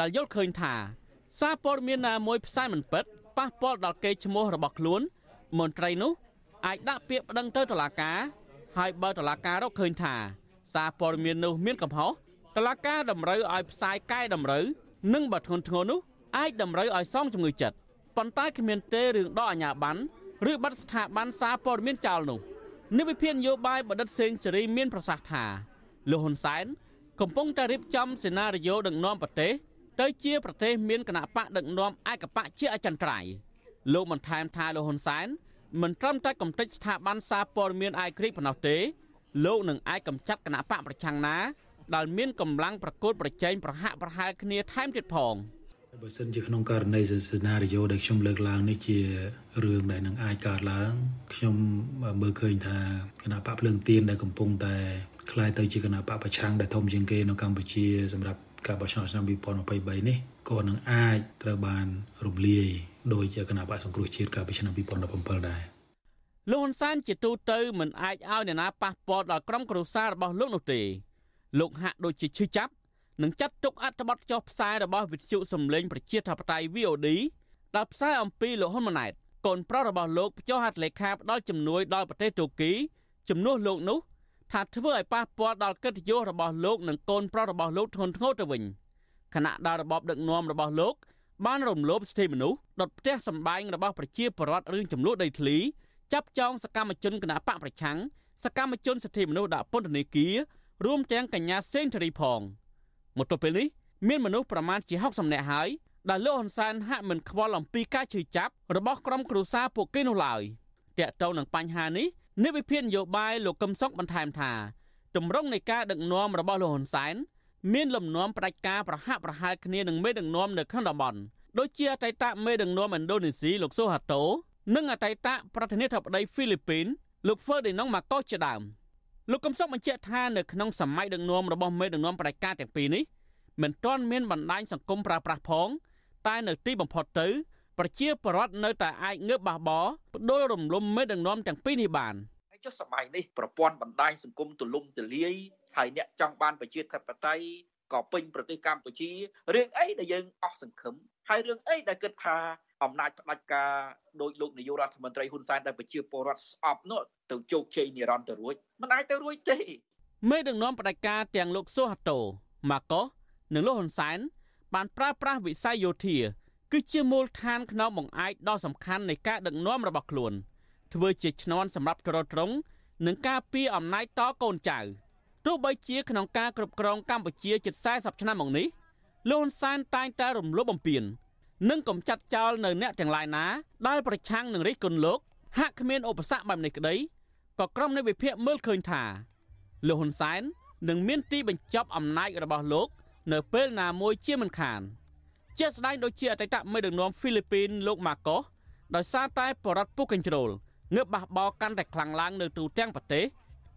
ដែលយល់ឃើញថា សារព័ត៌មានណាមួយផ្សាយមិនពិតប៉ះពាល់ដល់កេរ្តិ៍ឈ្មោះរបស់ខ្លួន មន្ត្រីនោះអាចដាក់ពាក្យប្តឹងទៅតុលាការហើយបើតុលាការរកឃើញថា សារព័ត៌មាននោះមានកំហុសតុលាការតម្រូវឲ្យផ្សាយកែតម្រូវនិងបើធ្ងន់ធ្ងរនោះអាចតម្រូវឲ្យសងជំងឺចិត្តប៉ុន្តែគ្មានទេរឿងដកអាជ្ញាប័ណ្ណ ឬបិទស្ថាប័នសារព័ត៌មានចោលនោះនិវិភាននយោបាយបដិទ្ធសេងសេរីមាន ប្រសាសន៍ថាលោកហ៊ុនសែនកំពុងតែរៀបចំសេណារីយ៉ូដឹកនាំប្រទេសទៅជាប្រទេសមានគណៈបកដឹកនាំឯកបកជាអចិន្ត្រៃយ៍លោកបានថែមថាលោកហ៊ុនសែនមិនត្រឹមតែកំទេចស្ថាប័នសារព័ត៌មានអាយក្រិកប៉ុណ្ណោះទេលោកនឹងអាចកម្ចាត់គណៈបកប្រឆាំងណាដែលមានកម្លាំងប្រកួតប្រជែងប្រហាក់ប្រហែលគ្នាថែមទៀតផង បើសិនជាក្នុងករណីសេណារីយ៉ូដែលខ្ញុំលើកឡើងនេះជារឿងដែលនឹងអាចកើតឡើងខ្ញុំមើលឃើញថាគណៈបកភ្លើងទៀនដែលកំពុងតែคล้ายទៅជាគណៈបកប្រឆាំងដែលធំជាងគេនៅកម្ពុជាសម្រាប់ការបោះឆ្នោតឆ្នាំ2023នេះក៏នឹងអាចត្រូវបានរំលាយដោយជាគណៈបកសង្គ្រោះជាតិកាលពីឆ្នាំ2017ដែរលោកហ៊ុនសែនជាទូទៅមិនអាចឲ្យអ្នកណាប៉ះពាល់ដល់ក្រុមគ្រួសាររបស់លោកនោះទេលោកហាក់ដូចជាឈឺចាប់ នឹងចាត់ទុកអត្ថបទចុះផ្សាយរបស់វិទ្យុសំឡេងប្រជាធិបតេយ្យ VOD ដែលផ្សាយអំពីលោកហ៊ុនម៉ាណែតកូនប្រុសរបស់លោកចុះហត្ថលេខាផ្ដល់ជំនួយដល់ប្រទេសទូគីជំនួសលោកនោះថាធ្វើឲ្យប៉ះពាល់ដល់កិត្តិយសរបស់លោកនិងកូនប្រុសរបស់លោកធ្ងន់ធ្ងរទៅវិញខណៈដែលរបបដឹកនាំរបស់លោកបានរំលោភសិទ្ធិមនុស្សដុតផ្ទះសម្បែងរបស់ប្រជាពលរដ្ឋរឿងចំនួនដីធ្លីចាប់ចងសកម្មជនគណបកប្រឆាំងសកម្មជនសិទ្ធិមនុស្សដាក់ពន្ធនាគាររួមទាំងកញ្ញាសេងធារីផង មកទល់ពេលនេះមានមនុស្សប្រមាណជា60នាក់ហើយដែលលោកហ៊ុនសែនហាក់មិនខ្វល់អំពីការជឿចាប់របស់ក្រុមគ្រួសារពួកគេនោះឡើយតាក់ទងនឹងបញ្ហានេះនាយវិភាននយោបាយលោកកឹមសុខបន្ថែមថាទម្រង់នៃការដឹកនាំរបស់លោកហ៊ុនសែនមានលំនាំផ្ដាច់ការប្រហាក់ប្រហែលគ្នានឹងមេដឹកនាំនៅក្នុងតំបន់ដូចជាអតីតមេដឹកនាំឥណ្ឌូនេស៊ីលោកសូហាតូនិងអតីតប្រធានាធិបតីហ្វីលីពីនលោក Ferdinand Marcos ជាដើម លោកកំសុកបញ្ជាក់ថានៅក្នុងសម័យដឹកនាំរបស់មេដឹកនាំផ្ដាច់ការទាំងពីរនេះមិនទាន់មានបណ្ដាញសង្គមប្រើប្រាស់ផង តែនៅទីបំផុតទៅ ប្រជាពលរដ្ឋនៅតែអាចងើបបះបោផ្ដួលរំលំមេដឹកនាំទាំងពីរនេះបានហើយចុះសម័យនេះប្រព័ន្ធបណ្ដាញសង្គមទូលំទូលាយហើយអ្នកចង់បានប្រជាធិបតេយ្យក៏ពេញប្រទេសកម្ពុជារឿងអីដែលយើងអស់សង្ឃឹមហើយរឿងអីដែលគិតថា អំណាចផ្ដាច់ការដោយលោកនាយករដ្ឋមន្ត្រីហ៊ុនសែនដែលប្រជាពលរដ្ឋស្អប់នោះទៅជោគជ័យនិរន្តរ៍រួចមិនអាចទៅរួចទេមេដឹកនាំផ្ដាច់ការទាំងលោកស៊ូហាតូម៉ាកូសនិងលោកហ៊ុនសែនបានប្រើប្រាស់វិស័យយោធា គឺជាមូលដ្ឋានក្នុងបង្អែកដ៏សំខាន់នៃការដឹកនាំរបស់ខ្លួនធ្វើជាឈ្នន់សម្រាប់ទ្រទ្រង់និងការពារអំណាចតកូនចៅទោះបីជាក្នុងការគ្រប់គ្រងកម្ពុជាជិត40ឆ្នាំមកនេះលោកហ៊ុនសែនតែងតែរំលោភបំពាន និងកំចាត់ចោលនៅអ្នកទាំងឡាយណាដែលប្រឆាំងនឹងរិះគន់លោកហាក់គ្មានឧបសគ្គបែបនេះក្តីក៏ក្រុមនៃវិភាគមើលឃើញថាលោកហ៊ុនសែននឹងមានទីបញ្ចប់អំណាចរបស់លោក នៅពេលណាមួយជាមិនខានជាស្ដែងដូចជាអតីតមេដឹកនាំហ្វីលីពីនលោកម៉ាកូសដោយសារតែបរដ្ឋពុកកញ្ជ្រោលងើបបះបោកាន់តែខ្លាំងឡើងនៅទូទាំងប្រទេស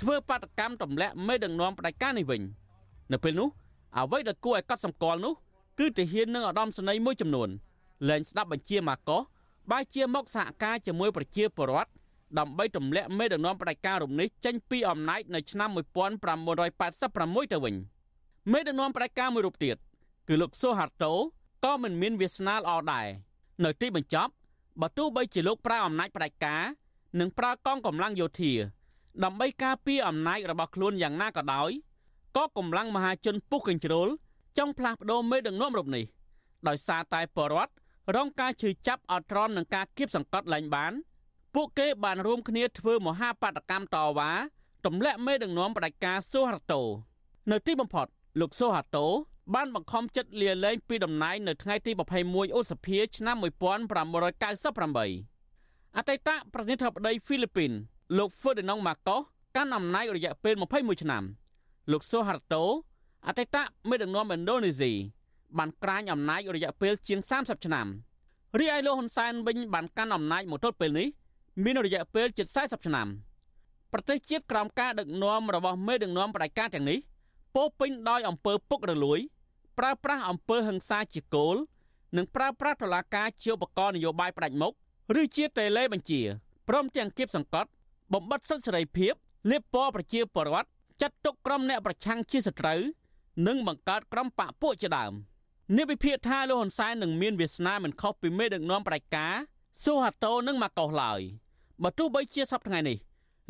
ធ្វើបាតកម្មទម្លាក់មេដឹកនាំផ្ដាច់ការនេះវិញនៅពេលនោះអ្វីដែលគួរឲ្យកត់សម្គាល់នោះគឺទាហាននិងឧត្តមសេនីយ៍មួយចំនួន លែងស្ដាប់បញ្ជាម៉ាកុសបែរជាមកសហការជាមួយប្រជាពលរដ្ឋដើម្បីទម្លាក់មេដឹកនាំផ្ដាច់ការរំនេះចេញពីអំណាចនៅឆ្នាំ1986ទៅវិញមេដឹកនាំផ្ដាច់ការមួយរូបទៀតគឺលោកសូហាតូក៏មិនមានវាសនាល្អដែរនៅទីបញ្ចប់បើទោះបីជាលោកប្រើអំណាចផ្ដាច់ការនិងប្រើកងកម្លាំងយោធា ដើម្បីការពារអំណាចរបស់ខ្លួនយ៉ាងណាក៏ដោយក៏កម្លាំងមហាជនពុះកញ្ជ្រោលចង់ផ្លាស់ប្ដូរមេដឹកនាំរបនេះដោយសារតែបរដ្ឋ រងការជឿចាប់អត់ទ្រាំនឹងការគៀបសង្កត់ឡើងបានពួកគេបានរួមគ្នាធ្វើមហាបាតកម្មតវ៉ាទម្លាក់មេដឹកនាំផ្ដាច់ការសូហាតូនៅទីបំផុតលោកសូហាតូបានបង្ខំចិត្តលាលែងពីតំណែងនៅថ្ងៃទី21ឧសភាឆ្នាំ1998អតីតប្រធានាធិបតីហ្វីលីពីន លោក Ferdinand Marcos កាន់អំណាចរយៈពេល21ឆ្នាំ លោកសូហាតូអតីតមេដឹកនាំឥណ្ឌូនេស៊ី បានក្រាញអំណាចរយៈពេលជាង30ឆ្នាំរីឯលោកហ៊ុនសែនវិញបានកាន់អំណាចមកទល់ពេលនេះមានរយៈពេលជិត40ឆ្នាំប្រទេសជាតិក្រោមការដឹកនាំរបស់មេដឹកនាំផ្ដាច់ការទាំងនេះពោពេញដោយអំពើពុករលួយ ប្រើប្រាស់អំពើហិង្សាជាគោលនិងប្រើប្រាស់តុលាការជាឧបករណ៍នយោបាយផ្ដាច់មុខឬជាតេឡេបញ្ជាព្រមទាំងគៀបសង្កត់ បំបិតសិទ្ធិសេរីភាពលៀបពណ៌ប្រជាពលរដ្ឋចាត់ទុកក្រុមអ្នកប្រឆាំងជាសត្រូវនិងបង្កើតក្រុមបកពួកជាដើម។ នេះវិភាគថាលោកហ៊ុនសែននឹងមានវាសនាមិនខុសពីមេដឹកនាំផ្ដាច់ការស៊ូហាតូនិងម៉ាកុសឡើយបើទោះបីជាសប្តាហ៍ថ្ងៃនេះ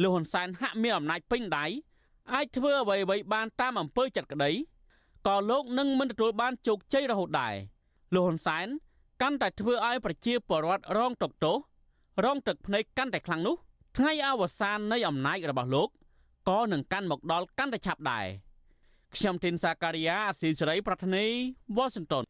លោកហ៊ុនសែនហាក់មានអំណាចពេញដៃអាចធ្វើអ្វីៗបានតាមអំពើចិត្តក្តីក៏លោកនឹងមិនទទួលបានជោគជ័យរហូតដែរលោកហ៊ុនសែនកាន់តែធ្វើឲ្យប្រជាពលរដ្ឋរងទុក្ខទោសរងទឹកភ្នែកកាន់តែខ្លាំងនោះថ្ងៃអវសាននៃអំណាចរបស់លោកក៏នឹងកាន់មកដល់កាន់តែឆាប់ដែរ ខ្ញុំធីនសាការីយ៉ាអស៊ីសេរីប្រធានីវ៉ាស៊ីនតោន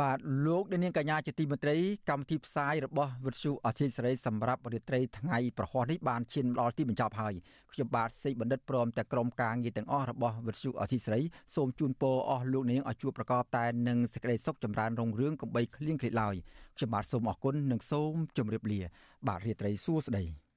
បាទលោកនាងកញ្ញាជាទីមេត្រីកម្មវិធីផ្សាយរបស់វិទ្យុអសីសេរីសម្រាប់រាត្រីថ្ងៃប្រហោះនេះបានឈានដល់ទីបញ្ចប់ហើយខ្ញុំបាទសេកបណ្ឌិតព្រមទាំងក្រុមការងារទាំងអស់របស់វិទ្យុអសីសេរីសូមជូនពរអស់លោកនាងឲ្យជួបប្រកបតែនឹងសេចក្តីសុខចម្រើនរុងរឿងកំបីគ្លៀងគ្លេឡើយខ្ញុំបាទសូមអរគុណនិងសូមជម្រាបលា បាទរាត្រីសួស្តី